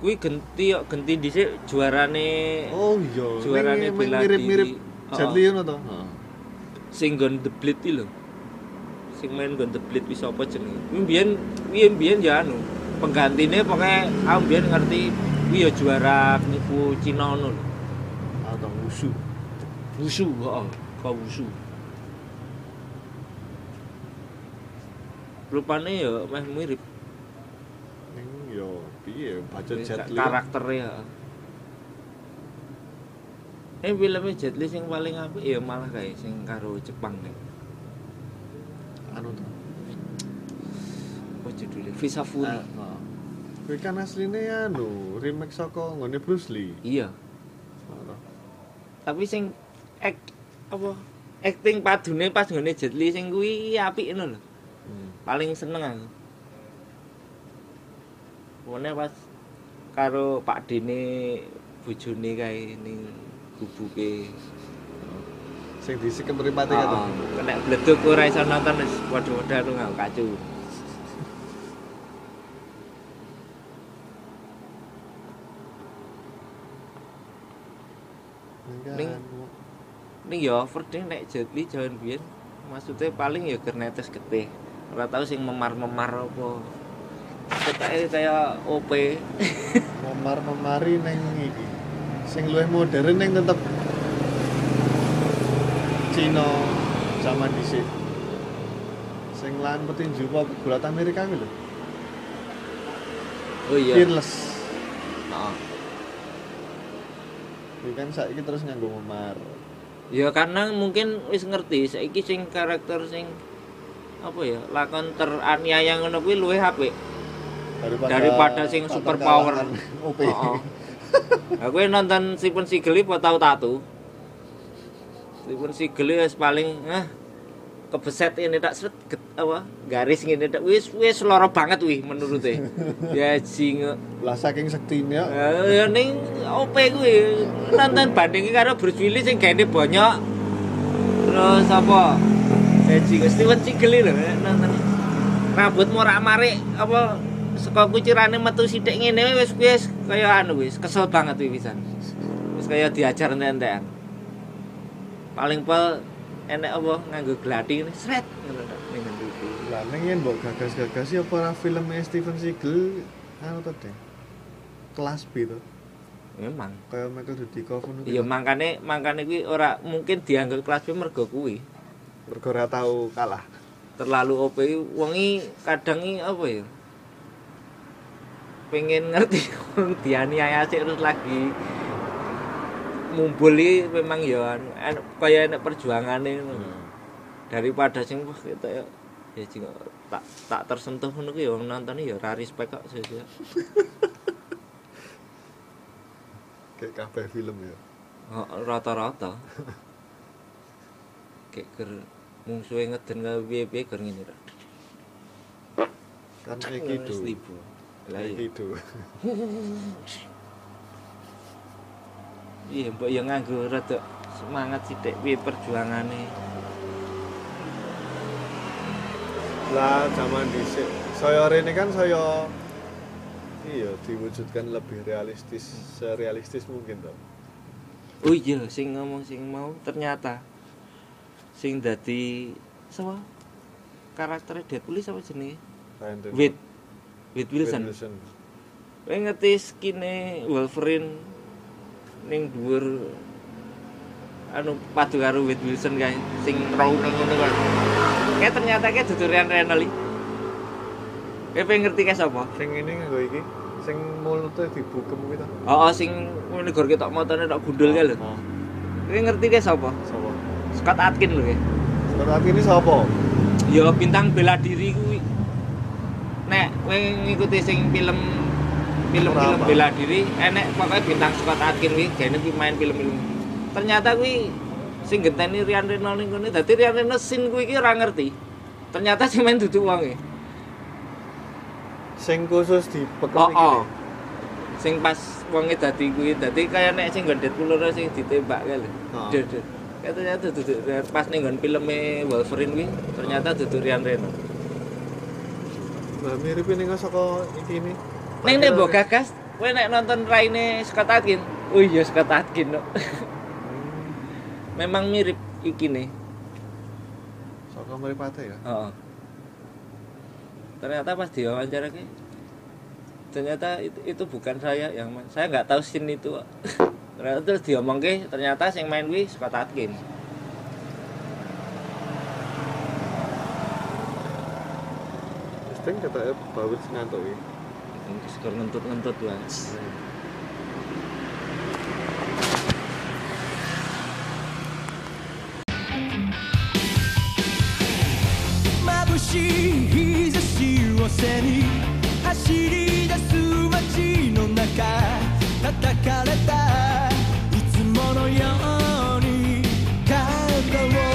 Kuwi ganti kok ganti dhisik juarane Oh iya, Juarane bela mirip-mirip diri. Jet Oh. Li ngono to. sing nggon The Blade lho. Sing main nggon The Blade wis apa jenenge? Biyen kuwi biyen ya anu. Penggantine pokoke aku ngerti kuwi ya juara niku Cina ngono. Atau Wushu. Wushu, heeh, kau wushu. Rupane ya meh mirip Ning yo piye baca Jet Li. karakternya. heeh. Eh filmnya Jet Li sing paling apik ya malah kayak sing karo Jepang nih. Anu to. Apa judulnya? Visa Fury. Ah, ah. Kuwi kan asline anu, remake saka nggone Bruce Lee. Iya, tapi sing ek apa acting padune pas ngene Jet Li sing kuwi apik ngono lho. Hmm. Paling seneng aku. Pokoknya pas karo Pak Dene bojone kae ning gubuke Sing disik mripate Heeh. kan. Kena bleduk ora iso nonton wis padha-padha lu nggak kacu. Ning- Ning ya overding nek Jet Li jalan biyen maksudnya paling ya ger netes getih. Ora tau sing memar-memar apa. Ketake kaya OP. memar-memari neng iki. Sing luwih modern neng tetep Cina zaman dhisik. Sing lan petinju apa gulat Amerika kuwi lho. Oh iya. Fearless. Heeh. Kuwi kan saiki terus nganggo memar. Ya karena mungkin wis ngerti saiki sing karakter sing apa ya lakon teraniaya ngono kuwi luwih apik daripada sing tak super power. [laughs] Heeh. Aku nonton Stephen Seagal iki tau tatu. Stephen Seagal wis paling ah kebeset ini tak seret get, apa garis ngene tak wis wis lara banget wih menurute. [laughs] ya jing Lah saking sektine ya. Ya ning OP kuwi nonton bandingi karo Bruce Willis sing gaene bonyok. Terus apa? Haji Steven Seagal lho nonton. Rambut morak-marik apa saka kucirane metu sithik ngene wis wis kaya anu wis kesel banget wis pisan. Wis kaya diajar entek-entekan. Paling pel enek apa nganggo gladi sret ngono tok ning ngendi iki. Lah ning yen mbok gagas-gagas ya apa ora filmnya Steven Seagal anu to deh. Kelas B to. Memang. Kayak Michael Dudikoff. Iya mangkane mangkane kuwi ora mungkin dianggap kelas B mergo kuwi. mergo ora tau kalah. terlalu OP wengi kadang apa ya pengen ngerti [laughs] dianiaya sik terus lagi mumpuli memang ya anu, kaya enek perjuangane ngono. daripada sing wah kita ya ya jing tak tak tersentuh ngono ya wong nonton ya ora respect kok sih [laughs] Kayak kabeh film ya. Oh, rata-rata kayak ger mungsuhe ngeden ka piye-piye ger ngene ra Kan Wis Aikido. tiba. Lah iya. Aikido. [laughs] Iya, mbok ya nganggo rada semangat sithik piye perjuangane. Lah zaman dhisik saya rene kan saya iya diwujudkan lebih realistis, serealistis mungkin toh. Oh iya, sing ngomong sing mau ternyata sing dadi sapa? Karakternya Deadpool iki sapa jenenge? Ryan Reynolds. Wade. Wade Wilson. Wilson. Kowe ngerti skine Wolverine ning dhuwur anu padu karo Wade Wilson kae sing raw ngono kan. Kayak ternyata kayak dudu Ryan Reynolds. iki. Kowe pengen ngerti kae sapa? Sing ini nggo iki, sing mulutnya dibukem kuwi. Oh, oh sing ngene gor ketok motone tok gundul kae lho. Oh, Kowe ngerti kae sapa? Sapa? Scott Atkin lho kae. Sekarang ini sapa? Ya bintang bela diri kuwi. Nek kowe ngikuti sing film film-film bela diri, enek pokoknya bintang Scott Atkin kuwi gene kuwi main film-film. Ternyata kuwi sing genteni Ryan Reynolds ning kene. Dadi Ryan Reynolds sin kuwi iki ora ngerti. Ternyata sing main dudu wonge. Sing khusus dibekem Oh, iki. oh. Sing pas wonge dadi kuwi, dadi kaya nek sing Deadpool ora sing ditembak kae lho. Oh. Kayak ternyata dudu pas ning nggon filme Wolverine kuwi, ternyata dudu Ryan Reynolds. Lah mirip ini nggak saka iki ini. Neng nek mbok gagas, kowe nek nonton raine Scott Atkin. Oh iya Scott Atkin no. Memang mirip iki nih. Saka mripate ya. Heeh. Ternyata pas diwawancara ki ternyata itu, itu bukan saya yang main. Saya nggak tahu scene itu. [laughs] Ternyata terus diomong ke ternyata yang main kuwi Scott Atkin. Wis ping ketake bawut ngantuk untuk sekedar ngentut-ngentut guys Mabushi hizashi wo seni Hashiri dasu machi no naka Tatakareta itsumo no you ni Kata wo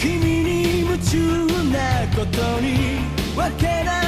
Kimi ni muchu na koto ni Wake nai